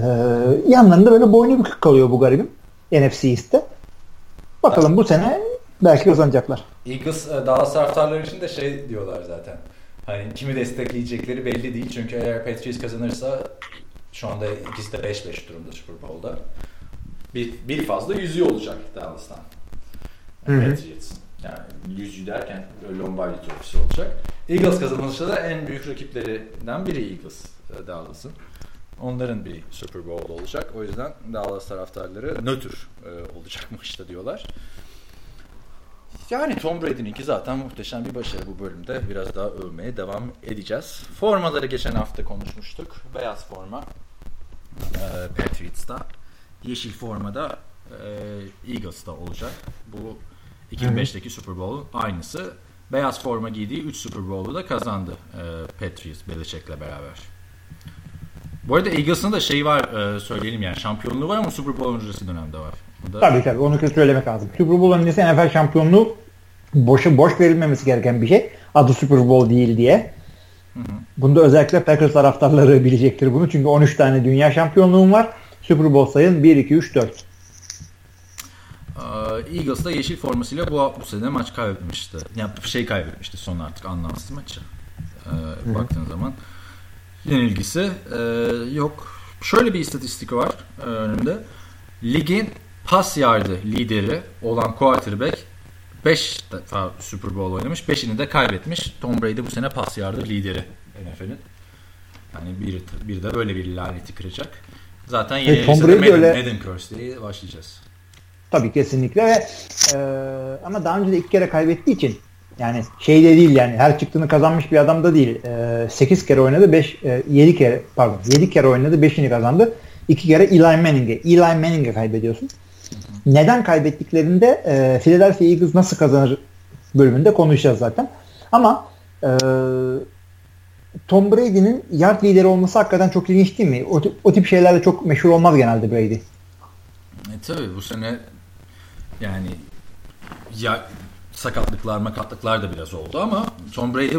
yanlarında böyle boynu bükük kalıyor bu garibim. NFC East'te. Bakalım bu sene belki kazanacaklar. Eagles e, Dallas taraftarları için de şey diyorlar zaten. Hani kimi destekleyecekleri belli değil. Çünkü eğer Patriots kazanırsa şu anda ikisi de 5-5 durumda Super Bowl'da. Bir, bir fazla yüzüğü olacak Dallas'tan. Yani Patriots. Yani yüzüğü derken Lombardi trofisi olacak. Eagles kazanırsa da en büyük rakiplerinden biri Eagles e, Dallas'ın. Onların bir Super Bowl olacak. O yüzden Dallas taraftarları nötr e, olacak maçta diyorlar. Yani Tom Brady'ninki zaten muhteşem bir başarı bu bölümde. Biraz daha övmeye devam edeceğiz. Formaları geçen hafta konuşmuştuk. Beyaz forma e, Patriots'ta. Yeşil forma da e, Eagles'ta olacak. Bu 2005'teki Super Bowl aynısı. Beyaz forma giydiği 3 Super Bowl'u da kazandı e, Patriots Belichick'le beraber. Bu arada Eagles'ın da şey var e, söyleyelim yani şampiyonluğu var ama Super Bowl öncesi dönemde var. Da... Tabii tabii onu söylemek lazım. Super Bowl öncesi NFL şampiyonluğu boşa boş verilmemesi gereken bir şey. Adı Super Bowl değil diye. Hı hı. Bunda özellikle Packers taraftarları bilecektir bunu. Çünkü 13 tane dünya şampiyonluğum var. Super Bowl sayın 1, 2, 3, 4. Eagles da yeşil formasıyla bu, bu sene maç kaybetmişti. Yani şey kaybetmişti son artık anlamsız maçı. Ee, baktığın zaman. Yenilgisi e, yok. Şöyle bir istatistik var e, önümde. Ligin pas yardı lideri olan quarterback 5 defa Super Bowl oynamış. 5'ini de kaybetmiş. Tom Brady bu sene pas yardı lideri NFL'in. Yani bir, bir de böyle bir laneti kıracak. Zaten yeni evet, Tom Brady Madden, öyle... Madden Curse diye başlayacağız. Tabii kesinlikle ve e, ama daha önce de iki kere kaybettiği için yani şey de değil yani her çıktığını kazanmış bir adam da değil. E, 8 kere oynadı 5 e, 7 kere pardon 7 kere oynadı 5'ini kazandı. 2 kere Eli Manning'e. Eli Manning'e kaybediyorsun. Neden kaybettiklerinde e, Philadelphia Eagles nasıl kazanır bölümünde konuşacağız zaten. Ama e, Tom Brady'nin yard lideri olması hakikaten çok ilginç değil mi? O, o tip şeylerle çok meşhur olmaz genelde Brady. E tabi bu sene yani ya sakatlıklar makatlıklar da biraz oldu ama Tom Brady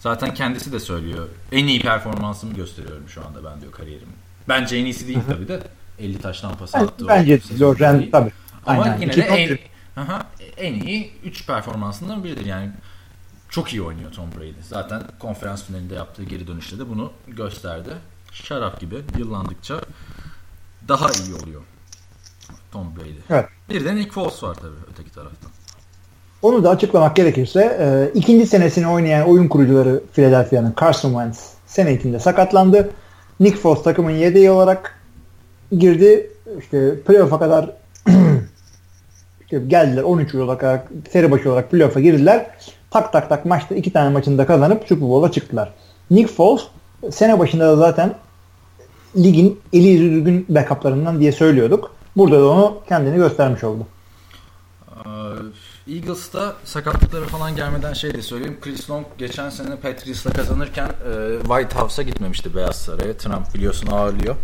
zaten kendisi de söylüyor. En iyi performansımı gösteriyorum şu anda ben diyor kariyerim. Bence en iyisi değil tabi de. 50 taştan pas attı. Bence Loren tabi. Ama Aynen. yine de en, aha, en iyi 3 performansından biridir. Yani çok iyi oynuyor Tom Brady. Zaten konferans finalinde yaptığı geri dönüşte de bunu gösterdi. Şarap gibi yıllandıkça daha iyi oluyor Tom Brady. Evet. Bir de Nick Foles var tabii öteki taraftan. Onu da açıklamak gerekirse e, ikinci senesini oynayan oyun kurucuları Philadelphia'nın Carson Wentz sene içinde sakatlandı. Nick Foles takımın yedeği olarak girdi. İşte playoff'a kadar işte geldiler 13 olarak seri başı olarak playoff'a girdiler. Tak tak tak maçta iki tane maçında kazanıp Super Bowl'a çıktılar. Nick Foles sene başında da zaten ligin eli yüzü düzgün backuplarından diye söylüyorduk. Burada da onu kendini göstermiş oldu. Eagles'ta sakatlıkları falan gelmeden şey de söyleyeyim. Chris Long geçen sene Patriots'la kazanırken e, White House'a gitmemişti Beyaz Saray'a. Trump biliyorsun ağırlıyor.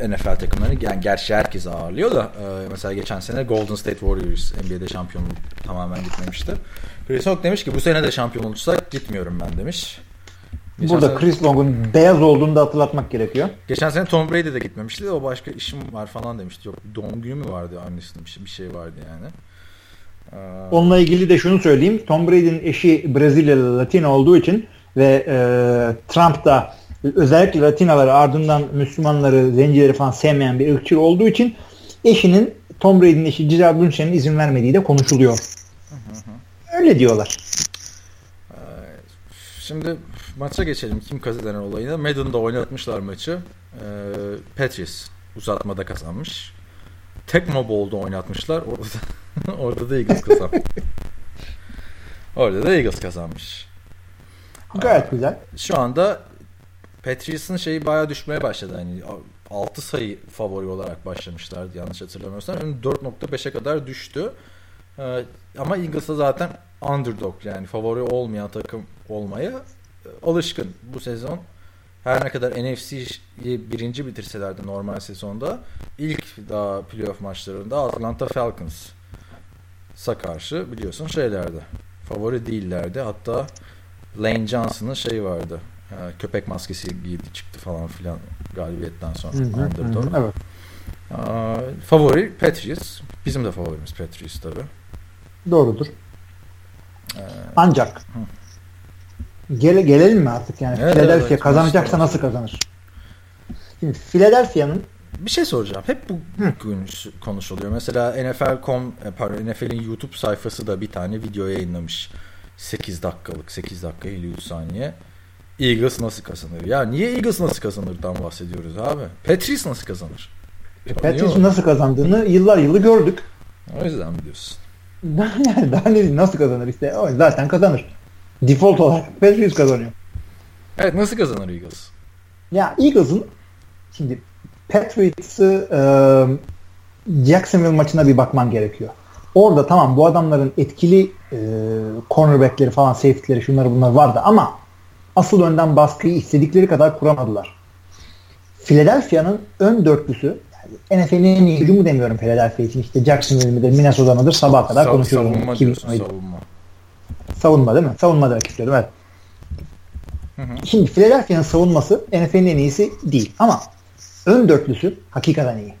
E, NFL takımlarını yani gerçi herkes ağırlıyor da e, mesela geçen sene Golden State Warriors NBA'de şampiyonluk tamamen gitmemişti. Chris Long demiş ki bu sene de şampiyon olursak gitmiyorum ben demiş. Geçen Burada sene, Chris Long'un beyaz olduğunu da hatırlatmak gerekiyor. Geçen sene Tom Brady de gitmemişti de o başka işim var falan demişti. Yok doğum günü mü vardı annesinin bir şey vardı yani. Onunla ilgili de şunu söyleyeyim. Tom Brady'nin eşi Brezilyalı Latino olduğu için ve e, Trump da özellikle Latinaları ardından Müslümanları, zencileri falan sevmeyen bir ırkçı olduğu için eşinin Tom Brady'nin eşi Gisele Bündchen'in izin vermediği de konuşuluyor. Öyle diyorlar. Şimdi maça geçelim. Kim kazanır olayını. Madden'da oynatmışlar maçı. Ee, Patriots uzatmada kazanmış. Tecmo Bowl'da oynatmışlar. Orada da, orada da Eagles kazanmış. orada da Eagles kazanmış. Gayet güzel. Şu anda Patriots'ın şeyi bayağı düşmeye başladı. Hani 6 sayı favori olarak başlamışlardı yanlış hatırlamıyorsam. Şimdi 4.5'e kadar düştü. Ee, ama Eagles'a zaten underdog yani favori olmayan takım olmaya e, alışkın bu sezon her ne kadar NFC'yi birinci bitirselerdi normal sezonda ilk daha playoff maçlarında Atlanta Falcons'a karşı biliyorsun şeylerdi. Favori değillerdi. Hatta Lane Johnson'ın şeyi vardı. Ee, köpek maskesi giydi çıktı falan filan galibiyetten sonra. Hı hı, Underdog. hı hı, evet. Ee, favori Patriots. Bizim de favorimiz Patriots tabi. Doğrudur. Ee, Ancak gele, gelelim mi artık yani Evet, Philadelphia evet, kazanacaksa maçta nasıl kazanır? Şimdi Philadelphia'nın bir şey soracağım. Hep bu gün konuşuluyor. Mesela NFL.com, e, pardon NFL'in YouTube sayfası da bir tane video yayınlamış. 8 dakikalık, 8 dakika 53 saniye. Eagles nasıl kazanır? Ya niye Eagles nasıl kazanırdan bahsediyoruz abi? Patriots nasıl kazanır? Patriots'un nasıl kazandığını yıllar yılı gördük. O yüzden mi diyorsun? yani daha ne nasıl kazanır işte o zaten kazanır. Default olarak Patriots kazanıyor. Evet nasıl kazanır Eagles? Ya Eagles'ın şimdi Patriots'ı e, Jacksonville maçına bir bakman gerekiyor. Orada tamam bu adamların etkili e, cornerbackleri falan safety'leri şunları bunlar vardı ama asıl önden baskıyı istedikleri kadar kuramadılar. Philadelphia'nın ön dörtlüsü yani NFL'in en iyi hücumu demiyorum Philadelphia için işte Jacksonville midir Minnesota mıdır sabaha kadar Sav- konuşuyoruz. savunma diyorsun savunma. Savunma değil mi? Savunma demek istiyorum evet. Hı hı. Şimdi Philadelphia'nın savunması NFL'in en iyisi değil ama ön dörtlüsü hakikaten iyi.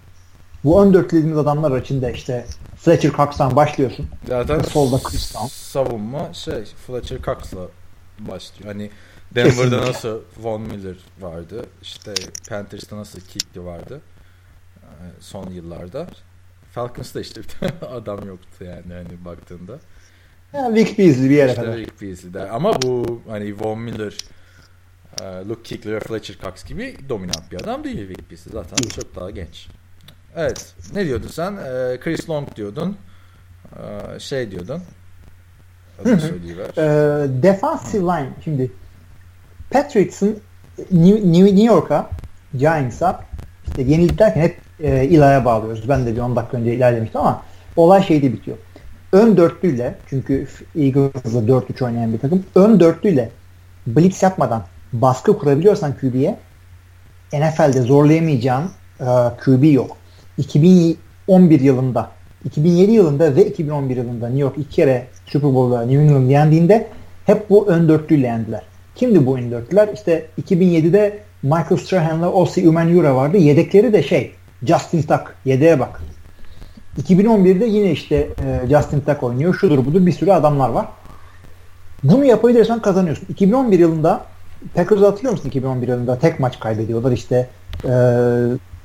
Bu ön dörtlü dediğimiz adamlar içinde işte Fletcher Cox'tan başlıyorsun. Zaten Solda Brown. savunma şey Fletcher Cox'la başlıyor. Hani Denver'da Kesinlikle. nasıl Von Miller vardı. işte Panthers'ta nasıl Kikli vardı. e, Son yıllarda. Falcons'ta işte adam yoktu yani hani baktığında. Yani Vic Beasley bir yere İşte kadar. Rick Beasley'de. Ama bu hani Von Miller, e, Luke ve Fletcher Cox gibi dominant bir adam değil Rick Beasley. Zaten çok daha genç. Evet. Ne diyordun sen? E, Chris Long diyordun. E, şey diyordun. Ee, defensive line şimdi Patriots'ın New, New York'a Giants'a işte yenilik derken hep e, Eli'ye bağlıyoruz. Ben de bir 10 dakika önce ilerlemiştim ama olay şeyde bitiyor. Ön dörtlüyle çünkü Eagles'la 4-3 oynayan bir takım ön dörtlüyle blitz yapmadan baskı kurabiliyorsan QB'ye NFL'de zorlayamayacağın e, QB yok. 2011 yılında 2007 yılında ve 2011 yılında New York iki kere Super Bowl'da New England yendiğinde hep bu ön dörtlüyle yendiler. Kimdi bu ön dörtlüler? İşte 2007'de Michael Strahan'la Osi Umenyiora vardı. Yedekleri de şey Justin Tuck. Yedeğe bak. 2011'de yine işte e, Justin Tuck oynuyor. Şudur budur bir sürü adamlar var. Bunu yapabilirsen kazanıyorsun. 2011 yılında Packers'ı hatırlıyor musun 2011 yılında tek maç kaybediyorlar işte e,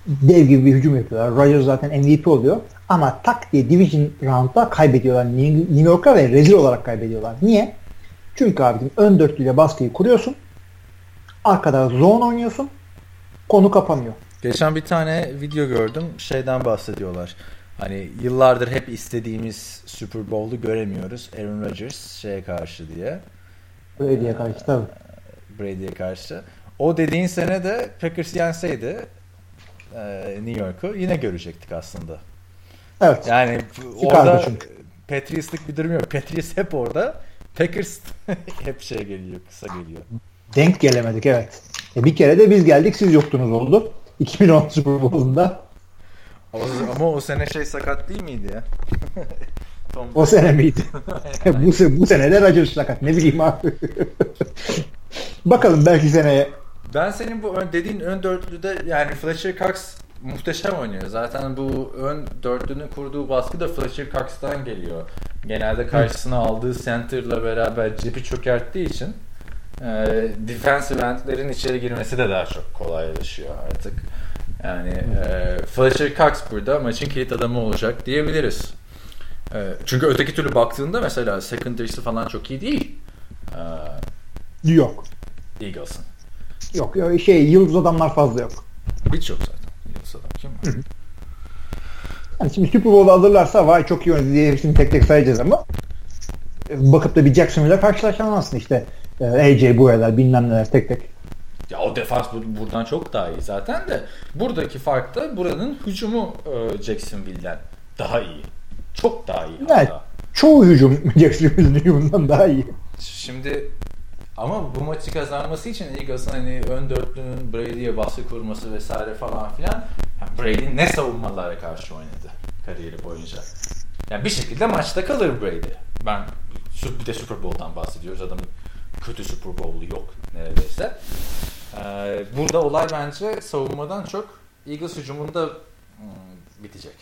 dev gibi bir hücum yapıyorlar. Rodgers zaten MVP oluyor ama tak diye Division Round'da kaybediyorlar New York'a ve rezil olarak kaybediyorlar. Niye? Çünkü abicim ön dörtlüyle baskıyı kuruyorsun. Arkada zone oynuyorsun. Konu kapanıyor. Geçen bir tane video gördüm. Şeyden bahsediyorlar. Hani yıllardır hep istediğimiz Super Bowl'u göremiyoruz. Aaron Rodgers şeye karşı diye. Diye karşı tabii. Brady'ye karşı. O dediğin sene de Packers yenseydi e, New York'u yine görecektik aslında. Evet. Yani Çıkardı orada çünkü. Patriots'lık bir durum yok. Patriots hep orada. Packers hep şey geliyor, kısa geliyor. Denk gelemedik evet. E bir kere de biz geldik siz yoktunuz oldu. 2010 Super Bowl'unda. Ama, ama o sene şey sakat değil miydi ya? Tom O sene miydi? bu, se bu sene de Rodgers sakat. Ne bileyim abi. Bakalım belki seneye. Ben senin bu ön, dediğin ön dörtlüde yani Fletcher Cox muhteşem oynuyor. Zaten bu ön dörtlünün kurduğu baskı da Fletcher Cox'tan geliyor. Genelde karşısına aldığı center'la beraber cepi çökerttiği için e, defensive endlerin içeri girmesi de daha çok kolaylaşıyor artık. Yani e, Fletcher Cox burada maçın kilit adamı olacak diyebiliriz. E, çünkü öteki türlü baktığında mesela secondary'si falan çok iyi değil. E, Yok. Eagles'ın. Yok yok, şey yıldız adamlar fazla yok. Hiç yok zaten. Yıldız adam kim var? Yani şimdi Super Bowl'u alırlarsa vay çok iyi oynadı diye hepsini tek tek sayacağız ama e, bakıp da bir Jacksonville'le karşılaşamazsın işte. E, AJ Bueller bilmem neler tek tek. Ya o defans bu- buradan çok daha iyi zaten de buradaki fark da buranın hücumu e, Jacksonville'den daha iyi. Çok daha iyi Evet. hatta. Çoğu hücum Jacksonville'in hücumundan daha iyi. Şimdi ama bu maçı kazanması için Eagles'ın hani ön dörtlünün Brady'ye baskı kurması vesaire falan filan ya Brady ne savunmalara karşı oynadı kariyeri boyunca. Yani bir şekilde maçta kalır Brady. Ben bir de Super Bowl'dan bahsediyoruz. Adamın kötü Super Bowl'u yok neredeyse. Ee, burada olay bence savunmadan çok Eagles hücumunda hmm, bitecek.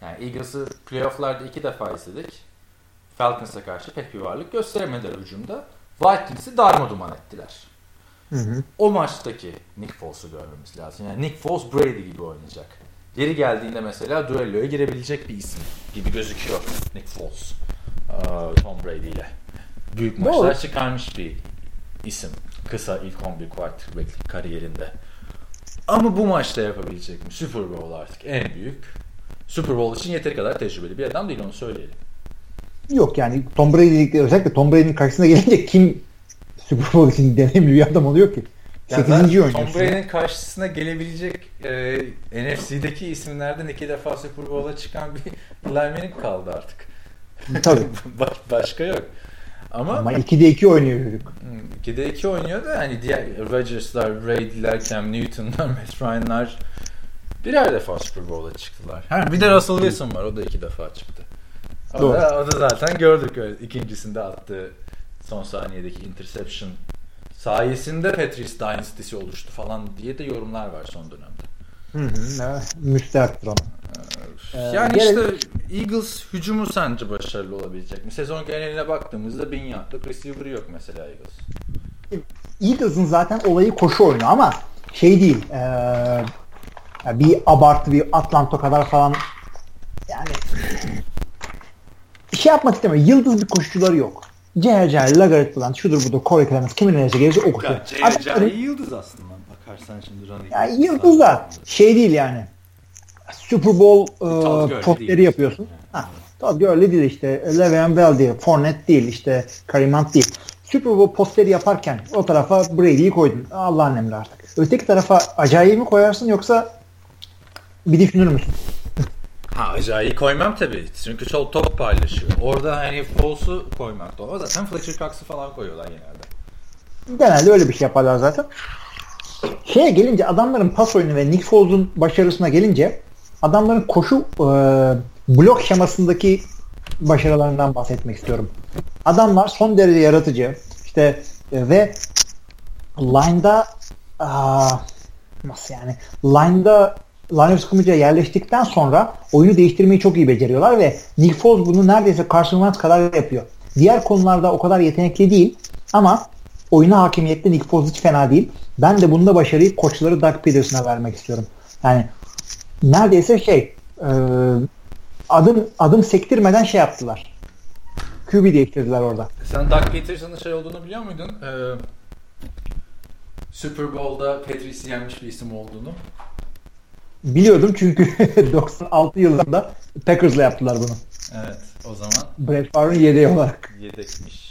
Yani Eagles'ı playofflarda iki defa izledik. Falcons'a karşı pek bir varlık gösteremediler hücumda. Vikings'i darma ettiler. Hı hı. O maçtaki Nick Foles'u görmemiz lazım. Yani Nick Foles Brady gibi oynayacak. Geri geldiğinde mesela düelloya girebilecek bir isim gibi gözüküyor Nick Foles. Tom Brady ile. Büyük maçlar Doğru. çıkarmış bir isim. Kısa ilk 11 quarterback kariyerinde. Ama bu maçta yapabilecek mi? Super Bowl artık en büyük. Super Bowl için yeteri kadar tecrübeli bir adam değil onu söyleyelim. Yok yani Tom Brady özellikle Tom Brady'nin karşısına gelince kim Super Bowl için deneyimli bir adam oluyor ki? Yani 8. oynuyorsun. Tom Brady'nin karşısına gelebilecek e, NFC'deki isimlerden iki defa Super Bowl'a çıkan bir lineman kaldı artık. Tabii. Baş, başka yok. Ama, Ama 2'de 2 oynuyor çocuk. 2'de hmm, 2 oynuyor da hani diğer Rodgers'lar, Brady'ler, Cam Newton'lar, Matt Ryan'lar birer defa Super Bowl'a çıktılar. Ha, bir de Russell Wilson var. O da iki defa çıktı. O Doğru. da, o da zaten gördük öyle. İkincisinde attığı son saniyedeki interception sayesinde Patriots Dynasty'si oluştu falan diye de yorumlar var son dönemde. Hı hı. Ama. Ee, yani ee, işte Eagles hücumu sence başarılı olabilecek mi? Sezon geneline baktığımızda bin yardlık receiver yok mesela Eagles. Eagles'ın zaten olayı koşu oyunu ama şey değil ee, bir abartı bir Atlanta kadar falan yani şey yapmak istemiyor. Yıldız bir koşucuları yok. J.J. Lagaret falan şudur budur Corey Clemens kimin neresi gelirse o koşuyor. J.J. yıldız aslında bakarsan şimdi. Ya yıldız da şey değil yani. Super Bowl e, posteri yapıyorsun. Ha, Todd Gurley değil işte. Le'Veon Bell değil. Fournette değil. işte Kareem Hunt değil. Super Bowl posteri yaparken o tarafa Brady'yi koydun. Allah'ın emri artık. Öteki tarafa acayip mi koyarsın yoksa bir düşünür müsün? Ha acayip koymam tabii. Çünkü çok top paylaşıyor. Orada hani Foles'u koymak da o. Zaten Fletcher Cox'ı falan koyuyorlar genelde. Genelde öyle bir şey yaparlar zaten. Şeye gelince adamların pas oyunu ve Nick Foles'un başarısına gelince adamların koşu e, blok şemasındaki başarılarından bahsetmek istiyorum. Adamlar son derece yaratıcı. İşte e, ve line'da aa, nasıl yani line'da line of scrimmage'a yerleştikten sonra oyunu değiştirmeyi çok iyi beceriyorlar ve Nick Foles bunu neredeyse Wentz kadar yapıyor. Diğer konularda o kadar yetenekli değil ama oyuna hakimiyette Nick Foles hiç fena değil. Ben de bunda başarıyı koçları Doug Peterson'a vermek istiyorum. Yani neredeyse şey e, adım adım sektirmeden şey yaptılar. QB değiştirdiler orada. Sen Doug Peterson'ın şey olduğunu biliyor muydun? Ee, Super Bowl'da Patrice'i yenmiş bir isim olduğunu. Biliyordum çünkü 96 yılında Packers'la yaptılar bunu. Evet o zaman. Brett Favre'ın yedeği olarak. Yedekmiş.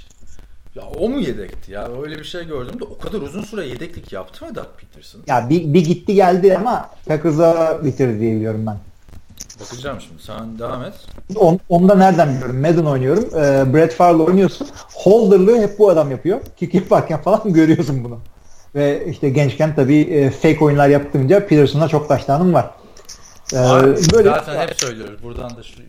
Ya o mu yedekti ya? Öyle bir şey gördüm de o kadar uzun süre yedeklik yaptı mı Doug Peterson? Ya bir, bir gitti geldi ama Packers'a bitirdi diye biliyorum ben. Bakacağım şimdi. Sen devam et. On, onda nereden biliyorum? Madden oynuyorum. Ee, Brett Favre oynuyorsun. Holder'lığı hep bu adam yapıyor. Kick yaparken falan görüyorsun bunu. Ve işte gençken tabii e, fake oyunlar yaptığınca Peterson'a çok taştanım var. Ee, Abi, böyle zaten hep söylüyoruz. Buradan da şu,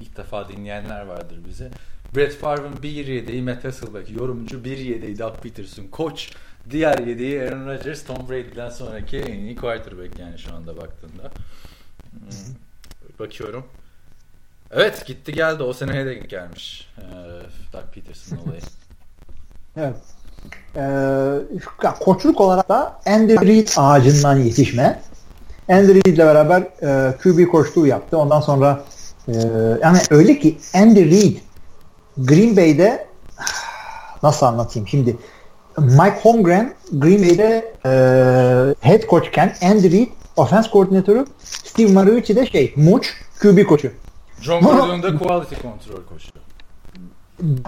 ilk defa dinleyenler vardır bize. Brett Favre'ın bir yedeği Matt Hasselbeck, yorumcu bir yedeği Doug Peterson, koç diğer yedeği Aaron Rodgers, Tom Brady'den sonraki en iyi quarterback yani şu anda baktığında. Hmm. Bakıyorum. Evet gitti geldi o seneye de gelmiş. Ee, Doug Peterson olayı. evet. Ee, koçluk olarak da Andy Reid ağacından yetişme. Andy Reid ile beraber e, QB koçluğu yaptı. Ondan sonra e, yani öyle ki Andy Reid Green Bay'de nasıl anlatayım şimdi Mike Holmgren Green Bay'de e, head coachken Andy Reid offense koordinatörü Steve Marucci de şey Much QB koçu. John Gordon da quality control koçu.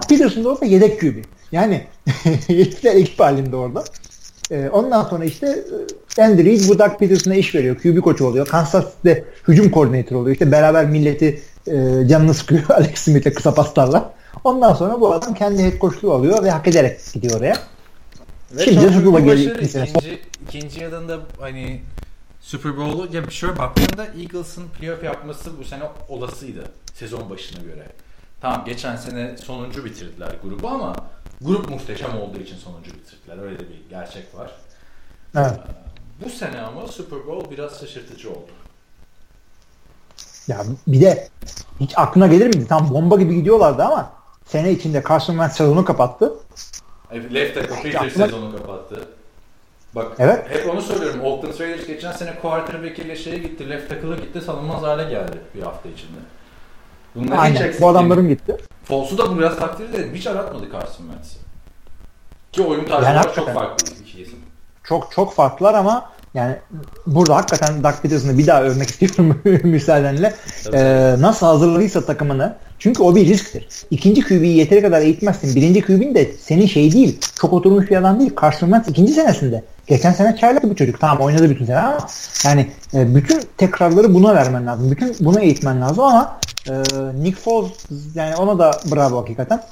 Peterson da orada yedek QB. Yani herifler ekip halinde orada. Ee, ondan sonra işte e, Andy Reid bu Doug Peterson'a iş veriyor. QB koçu oluyor. Kansas City'de hücum koordinatörü oluyor. İşte beraber milleti e, canını sıkıyor Alex Smith'e kısa paslarla. Ondan sonra bu adam kendi head coachluğu alıyor ve hak ederek gidiyor oraya. Ve Şimdi Super Bowl geliyor. İkinci, ikinci yılında hani Super Bowl'u ya şöyle baktığında Eagles'ın playoff yapması bu sene olasıydı sezon başına göre. Tamam geçen sene sonuncu bitirdiler grubu ama grup muhteşem olduğu için sonuncu bitirdiler. Öyle de bir gerçek var. Evet. Bu sene ama Super Bowl biraz şaşırtıcı oldu. Ya bir de hiç aklına gelir miydi? Tam bomba gibi gidiyorlardı ama sene içinde Carson Wentz sezonu kapattı. Left tackle aklıma- sezonu kapattı. Bak Evet. hep onu söylüyorum. Oakland Raiders geçen sene quarterback ile şeye gitti. Left tackle'a gitti. Sanılmaz hale geldi bir hafta içinde. Bunlar hiç Aynen. eksik Bu adamların değil. gitti. Foles'u da bu biraz takdir edelim. Hiç aratmadı Carson Wentz'i. Ki oyun tarzı Yani çok farklı iki isim. Çok çok farklılar ama yani burada hakikaten Doug Peterson'ı bir daha övmek istiyorum müsaadenle. Tabii. Ee, nasıl hazırladıysa takımını çünkü o bir risktir. İkinci QB'yi yeteri kadar eğitmezsin. Birinci QB'nin de senin şey değil. Çok oturmuş bir adam değil. Carson ikinci senesinde. Geçen sene çaylak bir çocuk. Tamam oynadı bütün sene ama yani e, bütün tekrarları buna vermen lazım. Bütün buna eğitmen lazım ama e, Nick Foles yani ona da bravo hakikaten.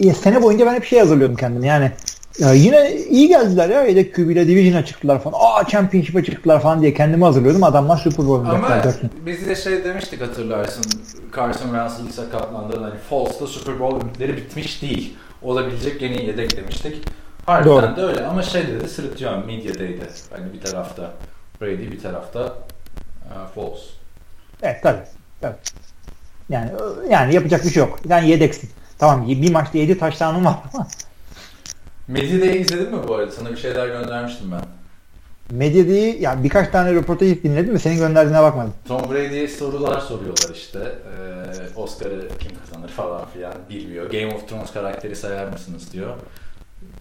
E, sene boyunca ben hep şey hazırlıyordum kendimi. Yani ya yine iyi geldiler ya. Yedek QB ile Division'a çıktılar falan. Aa Championship'a çıktılar falan diye kendimi hazırlıyordum. Adamlar Super Bowl Ama biz de şey demiştik hatırlarsın. Carson Wentz ilk sakatlandığında hani Foles'ta Super Bowl ümitleri bitmiş değil. Olabilecek yeni yedek demiştik. Harbiden Doğru. de öyle ama şey dedi sırıtıyor medyadaydı. Hani bir tarafta Brady bir tarafta uh, Foles. Evet tabii. tabii. Yani yani yapacak bir şey yok. Yani yedeksin. Tamam bir maçta 7 taştanın var ama Medyadayı izledin mi bu arada? Sana bir şeyler göndermiştim ben. medyadayı ya birkaç tane röportaj dinledim de senin gönderdiğine bakmadım. Tom Brady'ye sorular soruyorlar işte. Ee, Oscar'ı kim kazanır falan filan bilmiyor. Game of Thrones karakteri sayar mısınız diyor.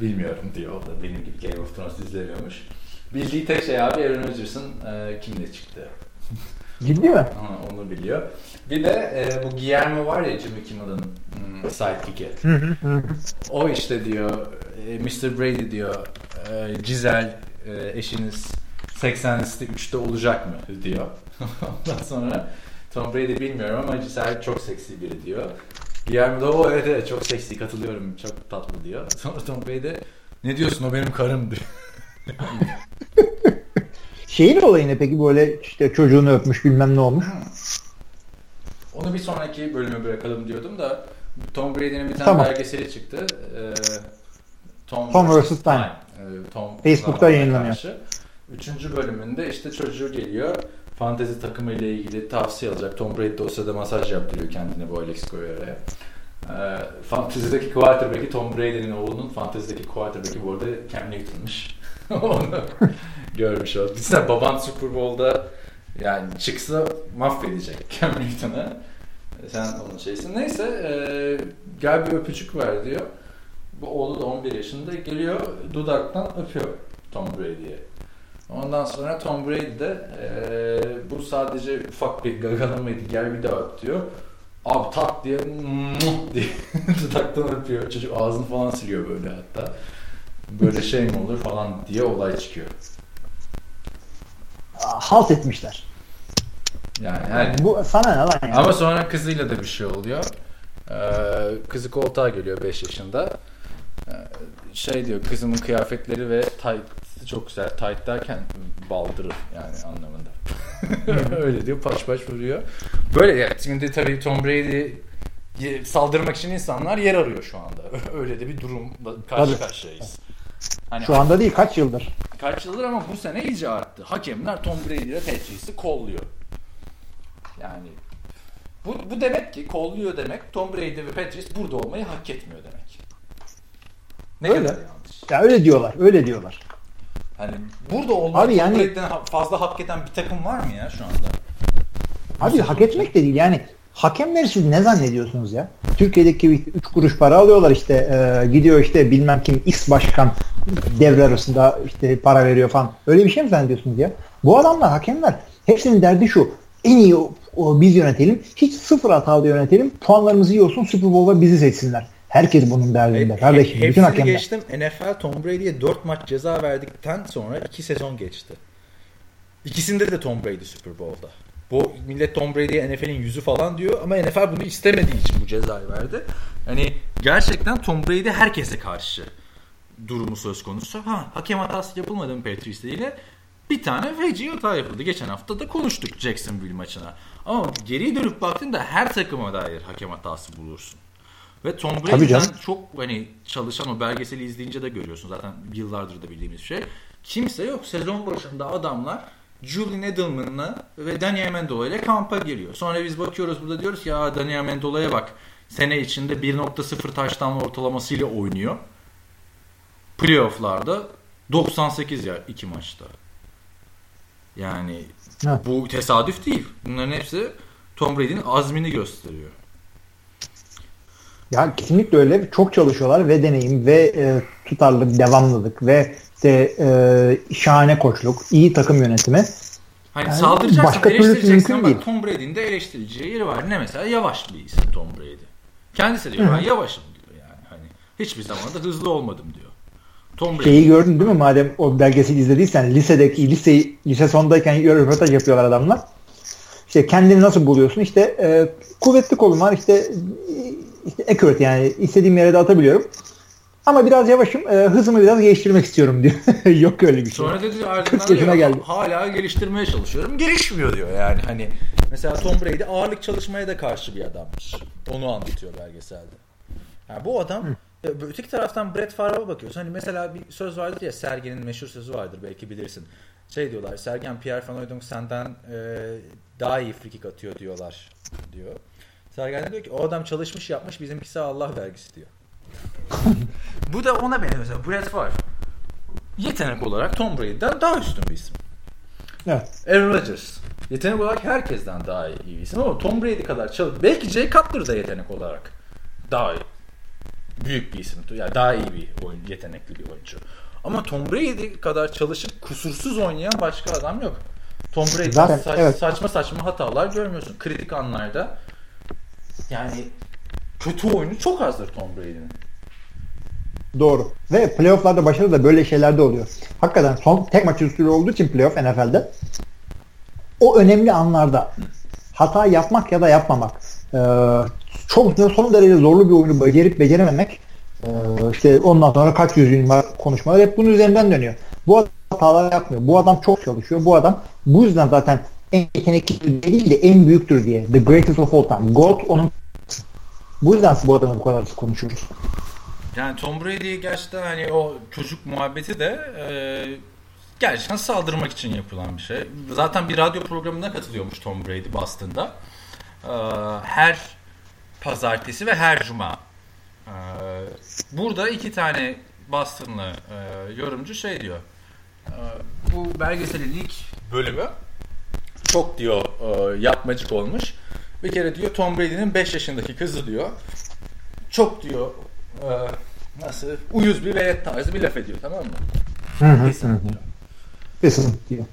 Bilmiyorum diyor. O da benim gibi Game of Thrones izlemiyormuş. Bildiği tek şey abi Aaron Rodgers'ın e, kimle çıktı. Ciddi mi? Onu biliyor. Bir de e, bu Guillermo var ya Jimmy Kimmel'ın hmm, sidekick'i. O işte diyor e, Mr. Brady diyor e, Giselle e, eşiniz 80 liste 3'te olacak mı diyor. Ondan sonra Tom Brady bilmiyorum ama Giselle çok seksi biri diyor. Guillermo da o evet, evet çok seksi katılıyorum çok tatlı diyor. Sonra Tom Brady ne diyorsun o benim karım diyor. Şeyin olayı ne peki böyle işte çocuğunu öpmüş bilmem ne olmuş. Onu bir sonraki bölüme bırakalım diyordum da Tom Brady'nin bir tane Tamam. belgeseli çıktı. Ee, Tom, Tom vs. Time. Ee, Tom Facebook'ta yayınlanıyor. karşı. Üçüncü bölümünde işte çocuğu geliyor. Fantezi takımı ile ilgili tavsiye alacak. Tom Brady de o sırada masaj yaptırıyor kendine bu Alex Guerrero'ya. Ee, fantezideki quarterback'i Tom Brady'nin oğlunun fantezideki quarterback'i bu arada Cam Newton'muş. Onu görmüş olduk. Düşünsene baban Super Bowl'da yani çıksa mahvedecek Cam Newton'ı. Sen onun şeysin. Neyse e, gel bir öpücük ver diyor. Bu oğlu da 11 yaşında geliyor dudaktan öpüyor Tom Brady'ye. Ondan sonra Tom Brady de e, bu sadece ufak bir gagalamaydı gel bir daha öp diyor. Abi tak diye muh diye dudaktan öpüyor. Çocuk ağzını falan siliyor böyle hatta. Böyle şey mi olur falan diye olay çıkıyor. Halt etmişler. Yani her, Bu sana ne lan ya? Ama sonra kızıyla da bir şey oluyor. Ee, kızı koltuğa geliyor 5 yaşında. Ee, şey diyor kızımın kıyafetleri ve tight çok güzel. Tight derken baldırı yani anlamında. Öyle diyor paş paş vuruyor. Böyle ya şimdi tabii Tom Brady saldırmak için insanlar yer arıyor şu anda. Öyle de bir durumla karşı Tabii. karşıyayız. Hani Şu anda değil kaç yıldır. kaç yıldır ama bu sene iyice arttı. Hakemler Tom Brady ile Patriots'ı kolluyor. Yani bu, bu demek ki kolluyor demek Tom Brady ve Patriots burada olmayı hak etmiyor demek. Ne Öyle. kadar yanlış. Ya öyle diyorlar öyle diyorlar. Hani burada olmayı Abi yani- fazla hak eden bir takım var mı ya şu anda? Abi hak etmek de değil yani hakemleri siz ne zannediyorsunuz ya? Türkiye'deki bir 3 kuruş para alıyorlar işte e, gidiyor işte bilmem kim X başkan devre arasında işte para veriyor falan. Öyle bir şey mi zannediyorsunuz ya? Bu adamlar hakemler hepsinin derdi şu en iyi o, o biz yönetelim. Hiç sıfır hatalı yönetelim. Puanlarımız iyi olsun Super Bowl'da bizi seçsinler. Herkes bunun derdinde. Kardeşim bütün Hepsini hakemler. geçtim. NFL Tom Brady'ye 4 maç ceza verdikten sonra 2 sezon geçti. İkisinde de Tom Brady Super Bowl'da. Bu millet Tom Brady'ye NFL'in yüzü falan diyor ama NFL bunu istemediği için bu cezayı verdi. Hani gerçekten Tom Brady herkese karşı durumu söz konusu. Ha hakem hatası yapılmadı mı Patriots'le ile? Bir tane feci hata yapıldı. Geçen hafta da konuştuk Jacksonville maçına. Ama geriye dönüp baktığında her takıma dair hakem hatası bulursun. Ve Tom Brady'den çok hani çalışan o belgeseli izleyince de görüyorsun zaten yıllardır da bildiğimiz şey. Kimse yok. Sezon başında adamlar Julian Edelman'la ve Daniel Amendola ile kampa giriyor. Sonra biz bakıyoruz burada diyoruz ki ya Daniel Amendola'ya bak sene içinde 1.0 taştan ortalamasıyla oynuyor. Playoff'larda 98 ya iki maçta. Yani Heh. bu tesadüf değil. Bunların hepsi Tom Brady'nin azmini gösteriyor. Ya kesinlikle öyle. Çok çalışıyorlar ve deneyim ve e, tutarlılık, devamlılık ve işte e, şahane koçluk, iyi takım yönetimi. Hani yani saldıracaksın, başka eleştireceksin ama değil. Tom Brady'nin de eleştireceği yeri var. Ne mesela? Yavaş bir isim Tom Brady. Kendisi diyor ben yavaşım diyor yani. Hani hiçbir zaman da hızlı olmadım diyor. Tom Brady. Şeyi gördün değil mi madem o belgeseli izlediysen lisedeki lise lise sondayken röportaj yapıyorlar adamlar. İşte kendini nasıl buluyorsun? İşte e, kuvvetli kolum var. İşte işte accurate yani istediğim yere de atabiliyorum. Ama biraz yavaşım. E, hızımı biraz geliştirmek istiyorum diyor. Yok öyle bir şey. Sonra dedi ardından geldi. hala geliştirmeye çalışıyorum. Gelişmiyor diyor yani. Hani mesela Tom Brady ağırlık çalışmaya da karşı bir adammış. Onu anlatıyor belgeselde. Yani bu adam Hı. E, öteki taraftan Brett Favre'a bakıyorsun. Hani mesela bir söz vardır ya Sergen'in meşhur sözü vardır belki bilirsin. Şey diyorlar Sergen Pierre Van Hooydonk senden e, daha iyi frikik atıyor diyorlar diyor. Sergen diyor ki o adam çalışmış yapmış bizimkisi Allah vergisi diyor. Bu da ona benziyor mesela. Brett Favre. Yetenek olarak Tom Brady'den daha üstün bir isim. Evet. Aaron Rodgers. Yetenek olarak herkesten daha iyi bir isim ama Tom Brady kadar çalış. Belki Jay Cutler da yetenek olarak daha iyi. büyük bir isim. Yani daha iyi bir oyun, yetenekli bir oyuncu. Ama Tom Brady kadar çalışıp kusursuz oynayan başka adam yok. Tom Brady Zaten, saç, evet. saçma saçma hatalar görmüyorsun. Kritik anlarda yani kötü oyunu çok azdır Tom Brady'nin. Doğru. Ve playofflarda başarılı da böyle şeyler de oluyor. Hakikaten son tek maç üstü olduğu için playoff NFL'de o önemli anlarda hata yapmak ya da yapmamak ee, çok son derece zorlu bir oyunu becerip becerememek ee, işte ondan sonra kaç yüz var konuşmalar hep bunun üzerinden dönüyor. Bu adam hatalar yapmıyor. Bu adam çok çalışıyor. Bu adam bu yüzden zaten en yetenekli değil de en büyüktür diye. The greatest of all time. God onun bu yüzden bu adamı bu kadar konuşuyoruz. Yani Tom Brady gerçekten hani o çocuk muhabbeti de e, gerçekten saldırmak için yapılan bir şey. Zaten bir radyo programına katılıyormuş Tom Brady Boston'da. E, her pazartesi ve her cuma. E, burada iki tane Boston'lı e, yorumcu şey diyor. E, bu belgeselin ilk bölümü çok diyor e, yapmacık olmuş. Bir kere diyor Tom Brady'nin 5 yaşındaki kızı diyor. Çok diyor e, nasıl uyuz bir velet tarzı bir laf ediyor tamam mı? Hı hı, Kesin diyor.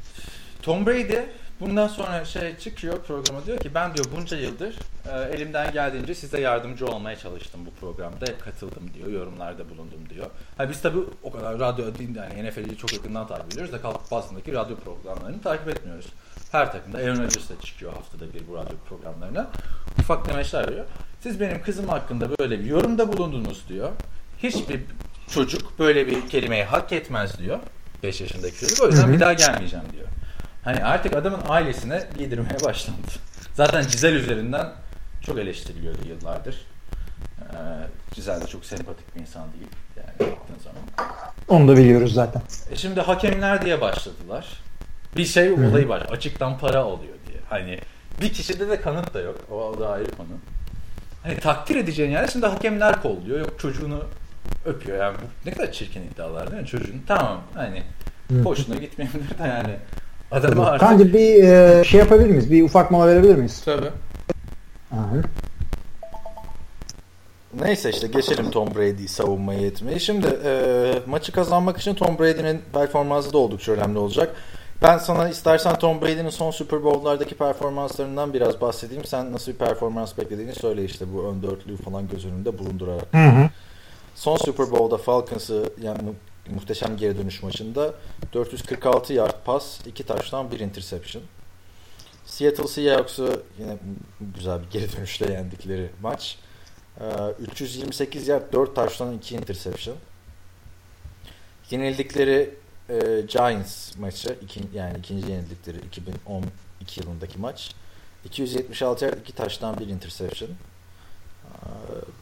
Tom Brady bundan sonra şey çıkıyor programa diyor ki ben diyor bunca yıldır e, elimden geldiğince size yardımcı olmaya çalıştım bu programda. Hep katıldım diyor. Yorumlarda bulundum diyor. Ha, biz tabii o kadar radyo değil yani NFL'i çok yakından takip ediyoruz da kalkıp Boston'daki radyo programlarını takip etmiyoruz. Her takımda Aaron Rodgers da çıkıyor haftada bir bu radyo programlarına. Ufak demeçler veriyor. Siz benim kızım hakkında böyle bir yorumda bulundunuz diyor. Hiçbir çocuk böyle bir kelimeyi hak etmez diyor. 5 yaşındaki çocuk. O yüzden Hı-hı. bir daha gelmeyeceğim diyor. Hani artık adamın ailesine giydirmeye başlandı. Zaten Cizel üzerinden çok eleştiriliyordu yıllardır. Ee, Cizel de çok sempatik bir insan değil. Yani baktığın zaman. Onu da biliyoruz zaten. E şimdi hakemler diye başladılar. Bir şey Hı-hı. olayı var. Açıktan para alıyor diye. Hani bir kişide de kanıt da yok. O da ayrı konu. Hani takdir edeceğin yani şimdi hakemler kolluyor. Yok çocuğunu öpüyor. Yani bu ne kadar çirkin iddialar değil mi çocuğun? Tamam hani hoşuna gitmeyebilir de yani. Adamı artık... Bence bir e, şey yapabilir miyiz? Bir ufak mola verebilir miyiz? Tabii. Aha. Neyse işte geçelim Tom Brady'yi savunmaya etmeye. Şimdi e, maçı kazanmak için Tom Brady'nin performansı da oldukça önemli olacak. Ben sana istersen Tom Brady'nin son Super Bowl'lardaki performanslarından biraz bahsedeyim. Sen nasıl bir performans beklediğini söyle işte bu ön dörtlüğü falan göz önünde bulundurarak. Hı hı. Son Super Bowl'da Falcons'ı yani mu- muhteşem geri dönüş maçında 446 yard pas, 2 taştan 1 interception. Seattle Seahawks'ı yine güzel bir geri dönüşle yendikleri maç. 328 yard 4 taştan 2 interception. Yenildikleri e, Giants maçı iki, yani ikinci yenildikleri 2012 yılındaki maç 276 yard 2 taştan bir interception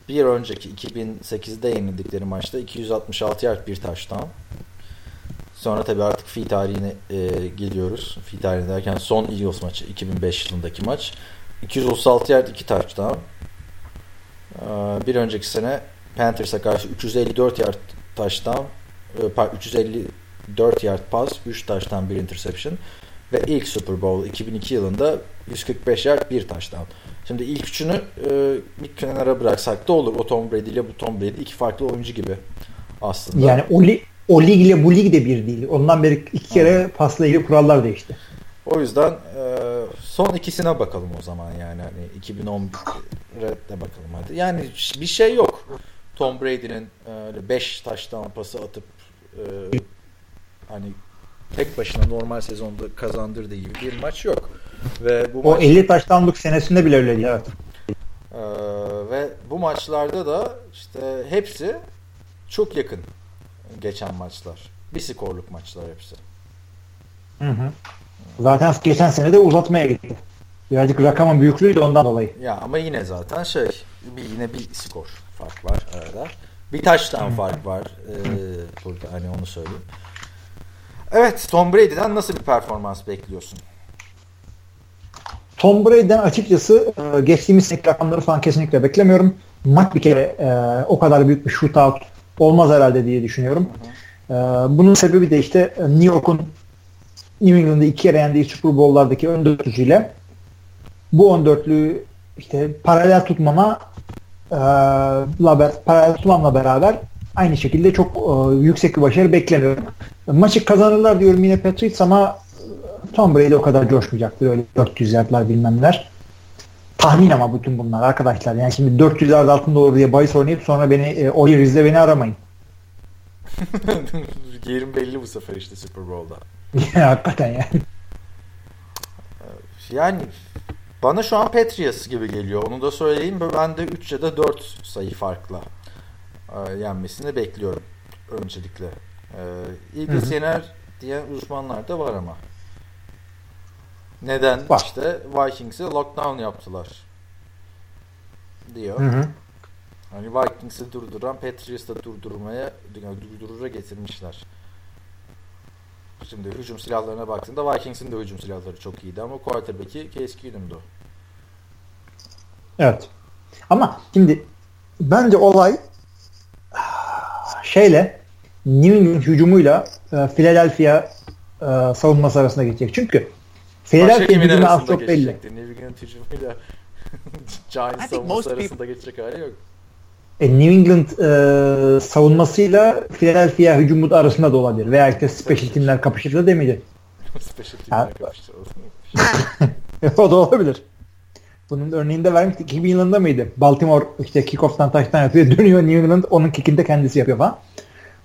bir önceki 2008'de yenildikleri maçta 266 yard bir touchdown. Sonra tabii artık fi tarihine e, geliyoruz. Fi tarihine derken son Eagles maçı 2005 yılındaki maç. 236 yard 2 touchdown. E, bir önceki sene Panthers'a karşı 354 yard e, 354 yard pass, 3 touchdown, 1 interception ve ilk Super Bowl 2002 yılında 145 yard 1 touchdown. Şimdi ilk üçünü e, bir kenara bıraksak da olur. O Tom Brady ile bu Tom Brady iki farklı oyuncu gibi aslında. Yani o, li, o lig ile bu lig de bir değil. Ondan beri iki kere evet. pasla ilgili kurallar değişti. O yüzden e, son ikisine bakalım o zaman yani hani 2011'e de bakalım hadi. Yani bir şey yok. Tom Brady'nin 5 e, touchdown pası atıp e, hani tek başına normal sezonda kazandırdığı gibi bir maç yok. Ve bu o maç, 50 taştanlık senesinde bile öyleydi evet. E, ve bu maçlarda da işte hepsi çok yakın geçen maçlar. Bir skorluk maçlar hepsi. Hı hı. Zaten geçen sene de uzatmaya gitti. Birazcık rakamın büyüklüğüydü ondan dolayı. Ya ama yine zaten şey bir, yine bir skor fark var arada. Bir taştan fark var ee, burada hani onu söyleyeyim. Evet Tom Brady'den nasıl bir performans bekliyorsun? Tom Brady'den açıkçası e, geçtiğimiz sene rakamları falan kesinlikle beklemiyorum. Maç bir kere e, o kadar büyük bir shootout olmaz herhalde diye düşünüyorum. E, bunun sebebi de işte New York'un New England'ı iki kere yendiği Super Bowl'lardaki ön dörtlüsüyle bu ön dörtlüğü işte paralel tutmama e, paralel tutmamla beraber aynı şekilde çok yüksek bir başarı beklemiyorum. Maçı kazanırlar diyorum yine Patriots ama Tom Brady o kadar coşmayacaktır. Öyle 400 yardlar bilmemler. Tahmin ama bütün bunlar arkadaşlar. Yani şimdi 400 yard altında olur diye bahis oynayıp sonra beni e, O'Leary's'de beni aramayın. Yerim belli bu sefer işte Super Bowl'da. Hakikaten yani. Yani bana şu an Patriots gibi geliyor. Onu da söyleyeyim. Ben de 3 ya da 4 sayı farkla e, yenmesini bekliyorum. Öncelikle. E, Eagles yener diyen uzmanlar da var ama. Neden? Var. İşte Vikings'i lockdown yaptılar. Diyor. Hı hı. Hani Vikings'i durduran Patriots'ı durdurmaya durdurura getirmişler. Şimdi hücum silahlarına baktığında Vikings'in de hücum silahları çok iyiydi ama quarterback'i Case Keenum'du. Evet. Ama şimdi bence olay şeyle New England hücumuyla e, Philadelphia e, savunması arasında geçecek. Çünkü Philadelphia hücumu az çok belli. New England hücumuyla Giants savunması arasında geçecek hali yok. E, New England e, savunmasıyla Philadelphia hücumu arasında da olabilir. Veya işte special teamler kapışır da demeyecek. special teamler kapışır. o da olabilir. Bunun örneğini de vermiştik. 2000 yılında mıydı? Baltimore işte kickoff'tan taştan yapıyor. Dönüyor New England onun kickini de kendisi yapıyor falan.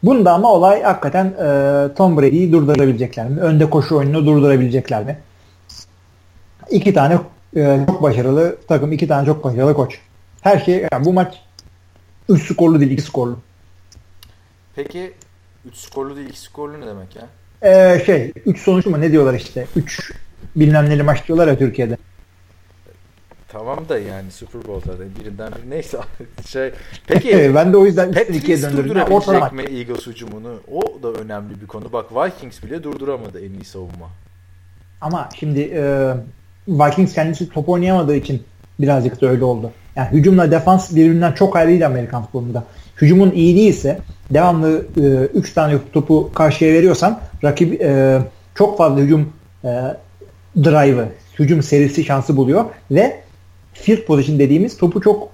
Bunda ama olay hakikaten e, Tom Brady'yi durdurabilecekler mi? Önde koşu oyununu durdurabilecekler mi? İki tane e, çok başarılı takım, iki tane çok başarılı koç. Her şey yani bu maç 3 skorlu değil 2 skorlu. Peki 3 skorlu değil 2 skorlu ne demek ya? Ee, şey 3 sonuç mu ne diyorlar işte 3 bilmem neli maç diyorlar ya Türkiye'de. Tamam da yani Super Bowl'da birinden bir neyse şey peki ben de o yüzden ikiye döndürdüm. Durdurabilecek mi Eagles hücumunu? O da önemli bir konu. Bak Vikings bile durduramadı en iyi savunma. Ama şimdi e, Vikings kendisi top oynayamadığı için birazcık da öyle oldu. Yani hücumla defans birbirinden çok ayrıydı Amerikan futbolunda. Hücumun iyi değilse devamlı 3 e, tane topu karşıya veriyorsan rakip e, çok fazla hücum e, drive'ı, hücum serisi şansı buluyor ve field position dediğimiz topu çok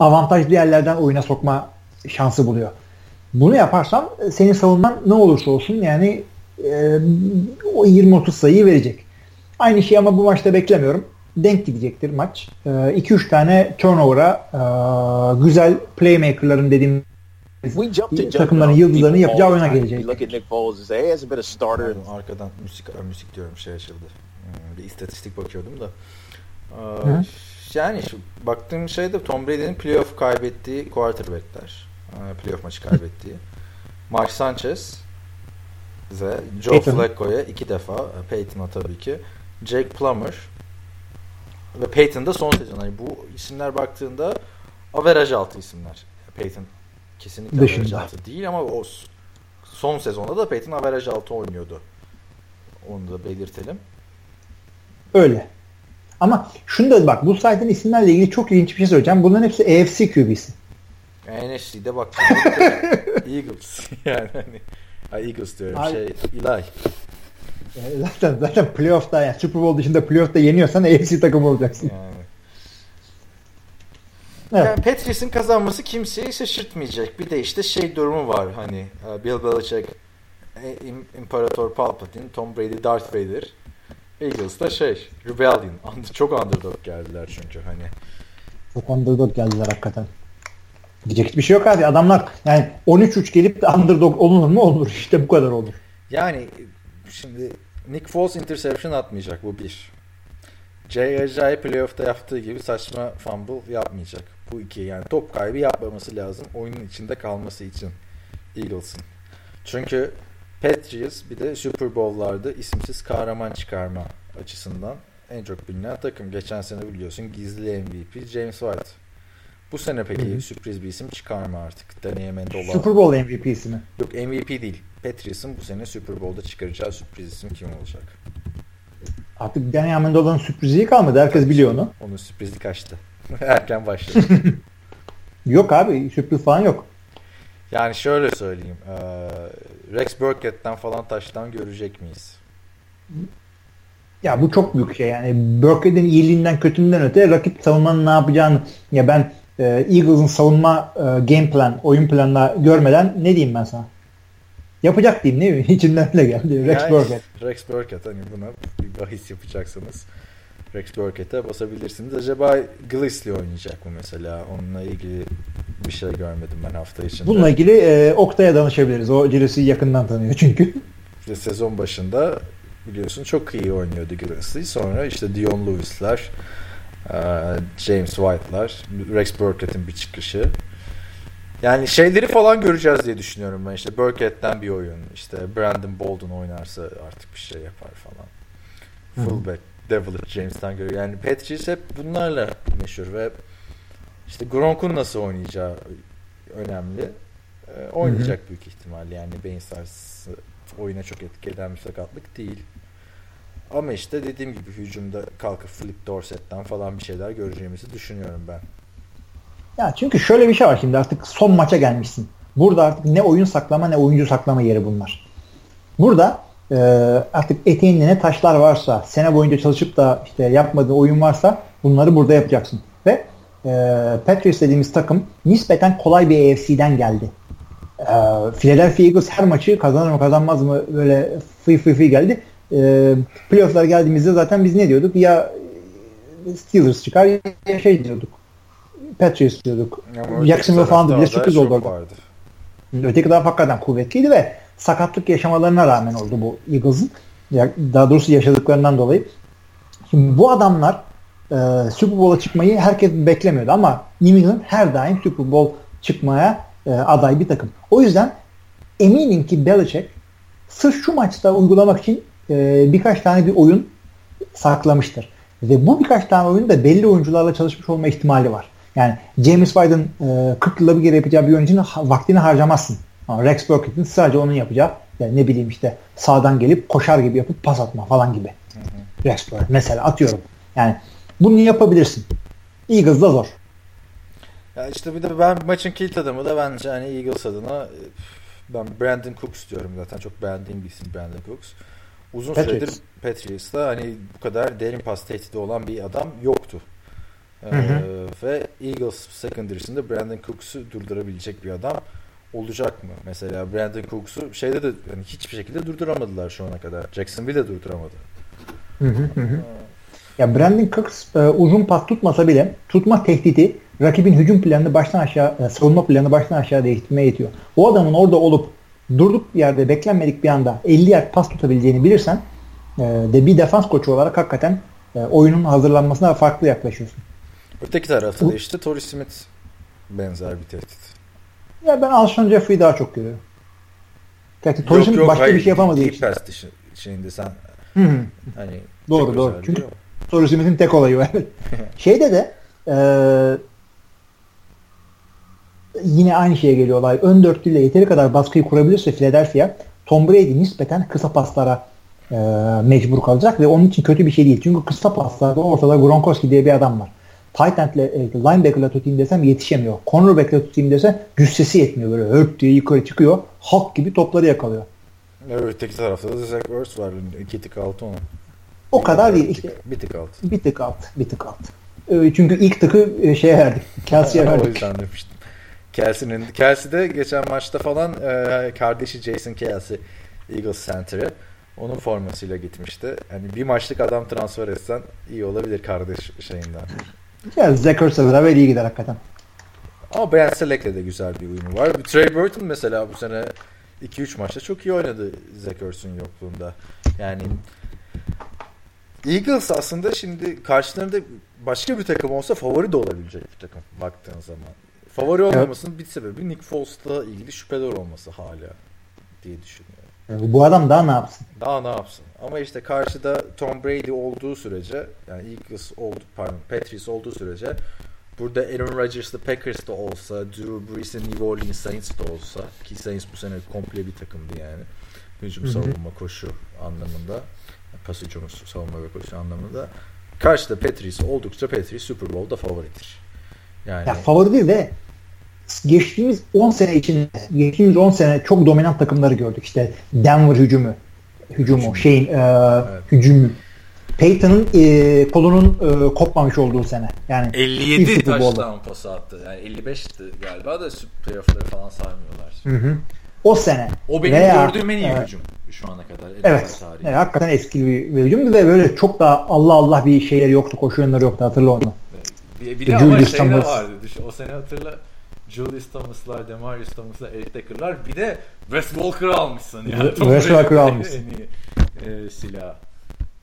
avantajlı yerlerden oyuna sokma şansı buluyor. Bunu yaparsan e, senin savunman ne olursa olsun yani e, o 20-30 sayıyı verecek. Aynı şey ama bu maçta beklemiyorum denk gidecektir maç. 2-3 e, tane turnover'a e, güzel playmaker'ların dediğim takımların yıldızlarını yapacağı oyuna gelecek. Arkadan müzik müzik diyorum şey açıldı. Hmm, bir istatistik bakıyordum da. Hı? Yani şu baktığım şeyde Tom Brady'nin playoff kaybettiği quarterback'ler. Playoff maçı kaybettiği. Mark Sanchez ve Joe Flacco'ya iki defa Peyton'a tabii ki. Jake Plummer ve Peyton da son sezon. Hani bu isimler baktığında averaj altı isimler. Peyton kesinlikle Dışında. averaj altı değil ama o son sezonda da Peyton averaj altı oynuyordu. Onu da belirtelim. Öyle. Ama şunu da bak bu sayeden isimlerle ilgili çok ilginç bir şey söyleyeceğim. Bunların hepsi AFC QB'si. NFC'de bak. Eagles. yani hani Eagles diyorum. Ay. Şey Eli. Yani zaten zaten playoff'ta yani Super Bowl dışında playoff'ta yeniyorsan AFC takımı olacaksın. Yani. Evet. Yani Patrice'in kazanması kimseyi şaşırtmayacak. Bir de işte şey durumu var hani e, Bill Belichick, e, İm- İmparator Palpatine, Tom Brady, Darth Vader. Eagles da şey Rebellion. Çok underdog geldiler çünkü hani. Çok underdog geldiler hakikaten. Diyecek hiçbir şey yok abi. Adamlar yani 13-3 gelip de underdog olunur mu? Olur. İşte bu kadar olur. Yani şimdi Nick Foles interception atmayacak bu bir. Ajayi playoff'ta yaptığı gibi saçma fumble yapmayacak. Bu iki yani top kaybı yapmaması lazım oyunun içinde kalması için Eagles'ın. Çünkü Patriots bir de Super Bowl'larda isimsiz kahraman çıkarma açısından en çok bilinen takım. Geçen sene biliyorsun gizli MVP James White. Bu sene peki Hı hı. sürpriz bir isim çıkarma artık. Danny Amendola. Super Bowl MVP'si mi? Yok MVP değil. Patriots'ın bu sene Super Bowl'da çıkaracağı sürpriz isim kim olacak? Artık Danny Amendola'nın sürprizi kalmadı. Herkes biliyor onu. Onun sürprizi kaçtı. Erken başladı. Yok abi sürpriz falan yok. yani şöyle söyleyeyim. Rex Burkhead'den falan taştan görecek miyiz? Ya bu çok büyük şey yani. Burkhead'in iyiliğinden kötülüğünden öte rakip savunmanın ne yapacağını ya ben e, Eagles'ın savunma e, game plan, oyun planına görmeden ne diyeyim ben sana? Yapacak diyeyim ne bileyim. İçimden öyle geldi. Rex Yani Burkhead. Rex Burkhead hani buna bir bahis yapacaksanız Rex Burkhead'e basabilirsiniz. Acaba Gillisley oynayacak mı mesela? Onunla ilgili bir şey görmedim ben hafta içinde. Bununla ilgili e, Oktay'a danışabiliriz. O Gillespie'yi yakından tanıyor çünkü. İşte sezon başında biliyorsun çok iyi oynuyordu Gillespie. Sonra işte Dion Lewis'ler, James White'lar, Rex Burkhead'in bir çıkışı. Yani şeyleri falan göreceğiz diye düşünüyorum ben. İşte Burkhead'den bir oyun. işte Brandon Bolden oynarsa artık bir şey yapar falan. Hı. Fullback, Devilit James'ten görüyor. Yani Patriots hep bunlarla meşhur ve işte Gronk'un nasıl oynayacağı önemli. Ee, oynayacak büyük ihtimalle yani beyin sarsısı oyuna çok etki eden bir sakatlık değil. Ama işte dediğim gibi hücumda kalkıp Flip Dorset'ten falan bir şeyler göreceğimizi düşünüyorum ben. Ya çünkü şöyle bir şey var şimdi artık son maça gelmişsin. Burada artık ne oyun saklama ne oyuncu saklama yeri bunlar. Burada e, artık eteğinde ne taşlar varsa sene boyunca çalışıp da işte yapmadığın oyun varsa bunları burada yapacaksın. Ve e, Patriots dediğimiz takım nispeten kolay bir AFC'den geldi. E, Philadelphia Eagles her maçı kazanır mı kazanmaz mı böyle fıy fıy fıy geldi. E, playoff'lar geldiğimizde zaten biz ne diyorduk? Ya Steelers çıkar ya şey diyorduk. Patriots diyorduk. Jacksonville falan bile sürpriz oldu orada. vardı. Öteki taraf hakikaten kuvvetliydi ve sakatlık yaşamalarına rağmen oldu bu Eagles'ın. Daha doğrusu yaşadıklarından dolayı. Şimdi bu adamlar e, Super Bowl'a çıkmayı herkes beklemiyordu ama New England her daim Super Bowl çıkmaya e, aday bir takım. O yüzden eminim ki Belichick sırf şu maçta uygulamak için e, birkaç tane bir oyun saklamıştır. Ve bu birkaç tane oyun da belli oyuncularla çalışmış olma ihtimali var. Yani James White'ın e, 40 yılda bir kere yapacağı bir oyuncunun vaktini harcamazsın. Ama Rex Burkhead'in sadece onun yapacağı yani ne bileyim işte sağdan gelip koşar gibi yapıp pas atma falan gibi. Rex Burkhead mesela atıyorum. Yani bunu yapabilirsin. Eagles'da zor. Ya işte bir de ben maçın kilit adamı da bence hani Eagles adına ben Brandon Cooks diyorum zaten çok beğendiğim bir isim Brandon Cooks. Uzun Patriots. süredir Patriots'ta hani bu kadar derin pas tehdidi olan bir adam yoktu. Ee, Hı hı. ve Eagles secondary'sinde Brandon Cooks'u durdurabilecek bir adam olacak mı? Mesela Brandon Cooks'u şeyde de hani hiçbir şekilde durduramadılar şu ana kadar. Jacksonville de durduramadı. Ya Brandon Cooks e, uzun pas tutmasa bile tutma tehdidi rakibin hücum planını baştan aşağı e, savunma planını baştan aşağı değiştirmeye yetiyor. O adamın orada olup durduk bir yerde beklenmedik bir anda 50 yard pas tutabileceğini bilirsen e, de bir defans koçu olarak hakikaten e, oyunun hazırlanmasına farklı yaklaşıyorsun. Öteki tarafta da işte Torrey Smith benzer bir tehdit. Ya ben Alshon Jeffrey'i daha çok görüyorum. Gerçi Torrey Smith başka hayır, bir şey yapamadığı için. pass dışı şeyinde sen Hı hı. hani Doğru, doğru. Çünkü-. Torrey Smith'in tek olayı evet. Şeyde de e, yine aynı şeye geliyorlar. Ön dörtlüyle yeteri kadar baskıyı kurabilirse Philadelphia Tom Brady nispeten kısa paslara e, mecbur kalacak ve onun için kötü bir şey değil. Çünkü kısa paslarda ortada Gronkowski diye bir adam var. Tight end'le e, linebacker'la tutayım desem yetişemiyor. Cornerback'le tutayım desem cüssesi yetmiyor. Böyle hörp diye yukarı çıkıyor. Halk gibi topları yakalıyor. Evet, öteki tarafta da Zach Ertz var. İki tık altı onun. O kadar değil. işte bir tık alt. bir tık alt. Bir tık alt. E, çünkü ilk tıkı e, şeye verdik. Kelsey'e o verdik. yüzden demiştim. Kelsey'nin Kelsey de geçen maçta falan e, kardeşi Jason Kelsey Eagles Center'ı onun formasıyla gitmişti. Yani bir maçlık adam transfer etsen iyi olabilir kardeş şeyinden. Ya Zach Ertz'e beraber iyi gider hakikaten. Ama Ben Selleck'le de güzel bir uyumu var. Trey Burton mesela bu sene 2-3 maçta çok iyi oynadı Zach Ertz'ün yokluğunda. Yani Eagles aslında şimdi karşılarında başka bir takım olsa favori de olabilecek bir takım baktığın zaman. Favori olmamasının bir sebebi Nick Foles'la ilgili şüpheler olması hala diye düşünüyorum. E, Bu adam daha ne yapsın? Daha ne yapsın? Ama işte karşıda Tom Brady olduğu sürece yani Eagles oldu pardon Patriots olduğu sürece burada Aaron Rodgers'lı Packers'da olsa Drew Brees'in New Orleans Saints de olsa ki Saints bu sene komple bir takımdı yani. Hücum, savunma, koşu anlamında pas hücumu, savunma ve koşu anlamında karşıda Patriots oldukça Patriots Super Bowl'da favoridir. Yani Ya favori değil de geçtiğimiz 10 sene içinde geçtiğimiz 10 sene çok dominant takımları gördük. İşte Denver hücumu hücumu Hücum. şeyin e, hücumu Peyton'ın e, kolunun e, kopmamış olduğu sene. Yani 57 ilk Super Bowl'da. taştan pası attı. Yani 55'ti galiba da playoff'ları falan saymıyorlar. Hı hı. O sene. O benim Veya- gördüğüm en iyi Evet. hücum şu ana kadar. Evet. tarihi. evet. Hakikaten eski bir, bir hücumdu ve böyle çok daha Allah Allah bir şeyleri yoktu. Koşu yönleri yoktu. Hatırla onu. Bir, bir de Julius ama şey Thomas. vardı. Düşün, o sene hatırla. Julius Thomas'lar, Demarius Thomas'lar, Eric Decker'lar bir de Wes Walker almışsın. Yani. Wes Walker almışsın. En iyi e, silah.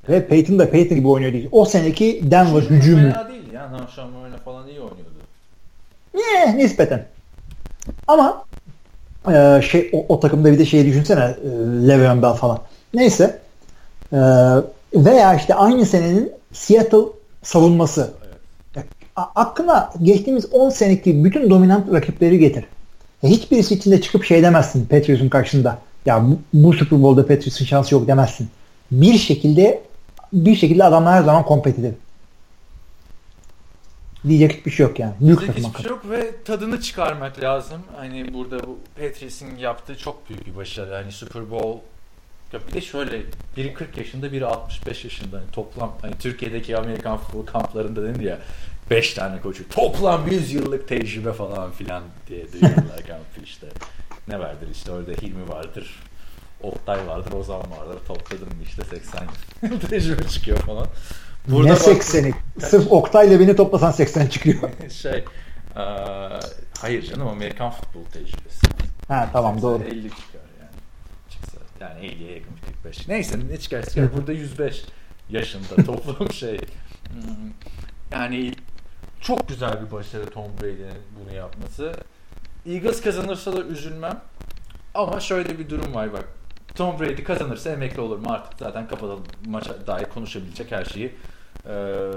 Ve Peyton da Peyton gibi oynuyor değil. O seneki Denver Hücumu hücumu. Fena değil ya. Namşan Marina falan iyi oynuyordu. Ne nispeten. Ama e, şey o, o takımda bir de şey düşünsene e, Le'Veon Bell falan. Neyse. E, veya işte aynı senenin Seattle savunması. Aklına geçtiğimiz 10 seneki bütün dominant rakipleri getir. Ya, hiçbirisi içinde çıkıp şey demezsin Patriots'un karşısında. Ya bu, bu Super Bowl'da Patriots'un şansı yok demezsin. Bir şekilde bir şekilde adamlar her zaman kompetitif. Diyecek hiçbir şey yok yani. Büyük Diyecek hiçbir şey yok ve tadını çıkarmak lazım. Hani burada bu Patriots'in yaptığı çok büyük bir başarı. Hani Super Bowl ya bir de şöyle biri 40 yaşında biri 65 yaşında. Hani toplam hani Türkiye'deki Amerikan futbol kamplarında denir ya 5 tane koçu. Toplam 100 yıllık tecrübe falan filan diye duyuyorlar kampı işte. Ne vardır işte orada Hilmi vardır. Oktay vardır, Ozan vardır. Topladım işte 80 yıl tecrübe çıkıyor falan. ne bak- 80'i? Sırf Oktay'la beni toplasan 80 çıkıyor. şey eee, hayır canım Amerikan futbol tecrübesi. ha tamam doğru. 50 çıkar yani. Çıksa yani 50'ye yakın 45. Neyse ne çıkar çıkar. Burada 105 yaşında toplam şey. Hmm, Yani çok güzel bir başarı Tom Brady'nin bunu yapması. Eagles kazanırsa da üzülmem. Ama şöyle bir durum var bak. Tom Brady kazanırsa emekli olur mu artık zaten kapatalım. Maça dair konuşabilecek her şeyi eee,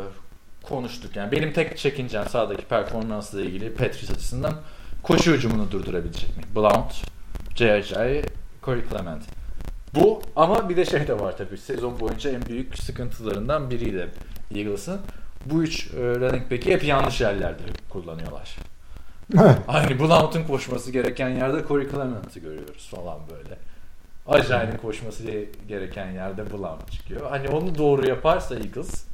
konuştuk. Yani benim tek çekincem sahadaki performansla ilgili Patriots açısından koşu hücumunu durdurabilecek mi? Blount, J.J. Corey Clement. Bu ama bir de şey de var tabii. Sezon boyunca en büyük sıkıntılarından biriydi Eagles'ın. Bu üç e, running back'i hep yanlış yerlerde kullanıyorlar. Aynı Blount'un koşması gereken yerde Corey Clement'i görüyoruz falan böyle. Acayip'in koşması gereken yerde Blount çıkıyor. Hani onu doğru yaparsa Eagles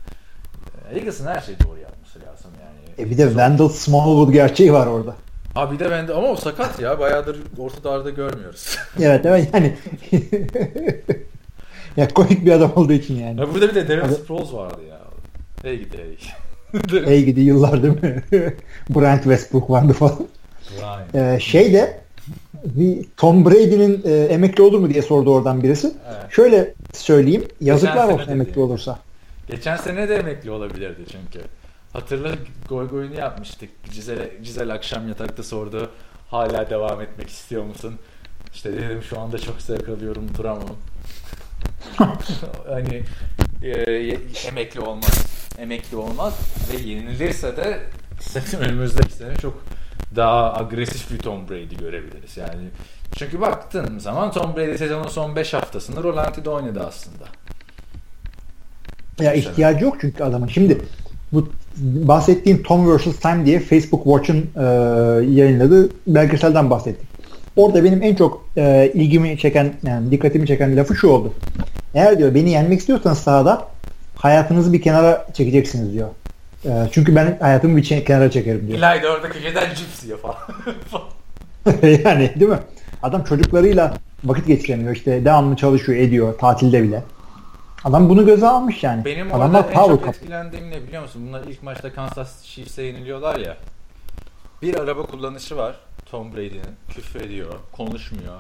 e, Eagles'ın her şeyi doğru yapması lazım yani. E bir de Wendell Smallwood gerçeği var orada. Ha bir de bende ama o sakat ya. Bayağıdır ortalarda görmüyoruz. Evet evet yani. ya komik bir adam olduğu için yani. ya burada bir de Darren. Sproles vardı ya. Hey gidi hey. Hey gidi yıllar değil mi? Brent Westbrook vardı falan. Ee, şey de Tom Brady'nin e, emekli olur mu diye sordu oradan birisi. Evet. Şöyle söyleyeyim. Yazıklar olsun emekli olursa. Geçen sene de emekli olabilirdi çünkü. Hatırla goy goyunu yapmıştık. Cizel, Cizel akşam yatakta sordu. Hala devam etmek istiyor musun? İşte dedim şu anda çok zevk alıyorum duramam. hani e, emekli olmaz. Emekli olmaz ve yenilirse de önümüzdeki sene çok daha agresif bir Tom Brady görebiliriz. Yani çünkü baktığın zaman Tom Brady sezonun son 5 haftasında Rolanti'de oynadı aslında. Ya ihtiyacı yok çünkü adamın. Şimdi bu bahsettiğim Tom vs. Time diye Facebook Watch'un e, yayınladığı belgeselden bahsettik. Orada benim en çok e, ilgimi çeken, yani dikkatimi çeken lafı şu oldu. Eğer diyor beni yenmek istiyorsanız sahada hayatınızı bir kenara çekeceksiniz diyor. E, çünkü ben hayatımı bir kenara çekerim diyor. İlayda orada köşeden cips yiyor falan. yani değil mi? Adam çocuklarıyla vakit geçiremiyor. İşte devamlı çalışıyor, ediyor tatilde bile. Adam bunu göze almış yani. Benim Adamlar orada en çok cup. etkilendiğim ne biliyor musun? Bunlar ilk maçta Kansas Chiefs'e yeniliyorlar ya. Bir araba kullanışı var Tom Brady'nin. Küfür ediyor, konuşmuyor,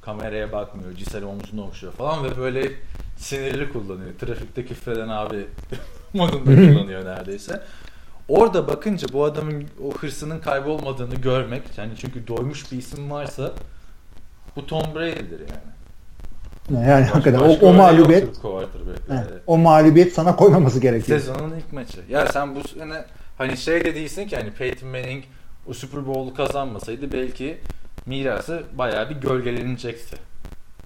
kameraya bakmıyor, Cisel omzunu okşuyor falan ve böyle sinirli kullanıyor. Trafikte küfreden abi modunda kullanıyor neredeyse. Orada bakınca bu adamın o hırsının kaybolmadığını görmek, yani çünkü doymuş bir isim varsa bu Tom Brady'dir yani. Yani Baş- hakikaten o, o mağlubiyet o mağlubiyet sana koymaması gerekiyor. Sezonun ilk maçı. Ya sen bu sene hani şey de değilsin ki hani Peyton Manning o Super Bowl'u kazanmasaydı belki mirası bayağı bir gölgelenecekti.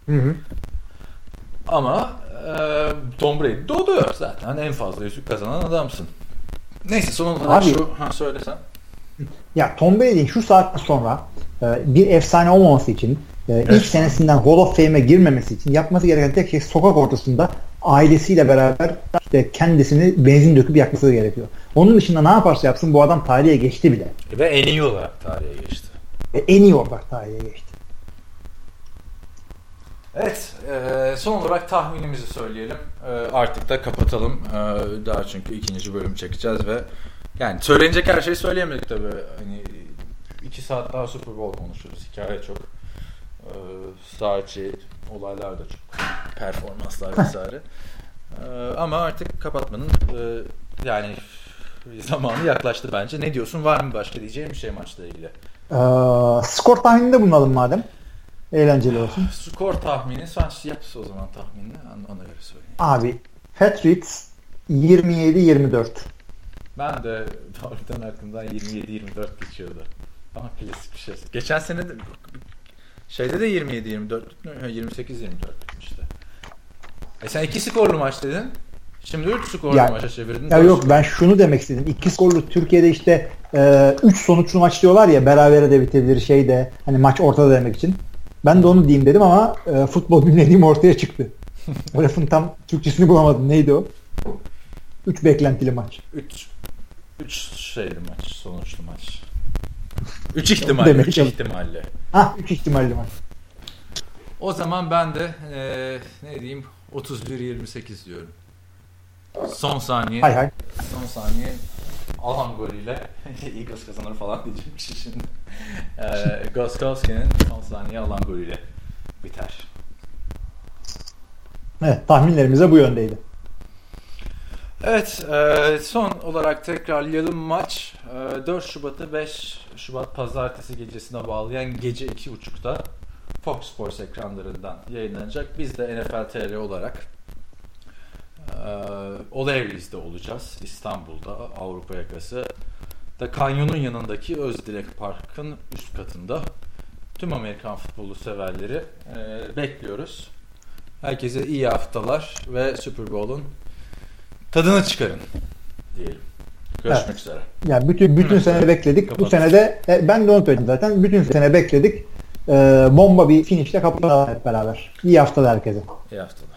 Hı hı. Ama e, Tom Brady doğdu zaten en fazla yüzük kazanan adamsın. Neyse son olarak Abi- şu ha söylesen. Ya Tom Brady'nin şu saatten sonra e, bir efsane olmaması için e, ilk senesinden Hall of Fame'e girmemesi için yapması gereken tek şey sokak ortasında ailesiyle beraber işte kendisini benzin döküp yakması gerekiyor. Onun dışında ne yaparsa yapsın bu adam tarihe geçti bile. Ve en iyi olarak tarihe geçti. E, en iyi olarak tarihe geçti. Evet, e, son olarak tahminimizi söyleyelim. E, artık da kapatalım. E, daha çünkü ikinci bölüm çekeceğiz ve yani söylenecek her şeyi söyleyemedik tabii. Hani iki saat daha Super Bowl konuşuruz. Hikaye çok. E, içi olaylar da çok. Performanslar vesaire. E, ama artık kapatmanın e, yani zamanı yaklaştı bence. Ne diyorsun? Var mı başka diyeceğim bir şey maçla ilgili? E, skor tahmininde bulunalım madem. Eğlenceli olsun. Skor tahmini. Sen yap o zaman tahminini. Ona göre söyleyeyim. Abi Patriots 27-24. Ben de doğrudan aklımdan 27-24 geçiyordu. Ama klasik bir şey. Geçen sene de şeyde de 27-24 28-24 işte. E sen iki skorlu maç dedin. Şimdi 3 skorlu Ya- maça çevirdin. Ya yok ben şunu demek istedim. İki skorlu Türkiye'de işte 3 sonuçlu maç diyorlar ya berabere de bitebilir şey de hani maç ortada demek için. Ben de onu diyeyim dedim ama e, futbol bilmediğim ortaya çıktı. O lafın tam Türkçesini bulamadım. Neydi o? 3 beklentili maç. 3 3 şeyli maç, sonuçlu maç. 3 ihtimalle, Demek 3 ki- ihtimalle. Ah 3 ihtimalli maç. O zaman ben de eee ne diyeyim 31-28 diyorum. Son saniye. Hay hay. Son saniye alan golüyle Eagles kazanır falan diyecekmiş şimdi. Ee, Goskowski'nin son saniye alan golüyle biter. Evet tahminlerimize bu yöndeydi. Evet e, son olarak tekrarlayalım maç e, 4 Şubat'ı 5 Şubat pazartesi gecesine bağlayan gece 2.30'da Fox Sports ekranlarından yayınlanacak. Biz de NFL TR olarak e, O'Leary's'de olacağız İstanbul'da Avrupa yakası. Da kanyonun yanındaki Özdilek Park'ın üst katında. Tüm Amerikan futbolu severleri e, bekliyoruz. Herkese iyi haftalar ve Super Bowl'un tadını çıkarın diyelim. Görüşmek Evet. üzere. Yani bütün bütün sene bekledik. Bu Kapat. sene de e, ben de onu söyledim zaten. Bütün sene bekledik. E, bomba bir finişle kapatalım hep beraber. İyi haftalar herkese. İyi haftalar.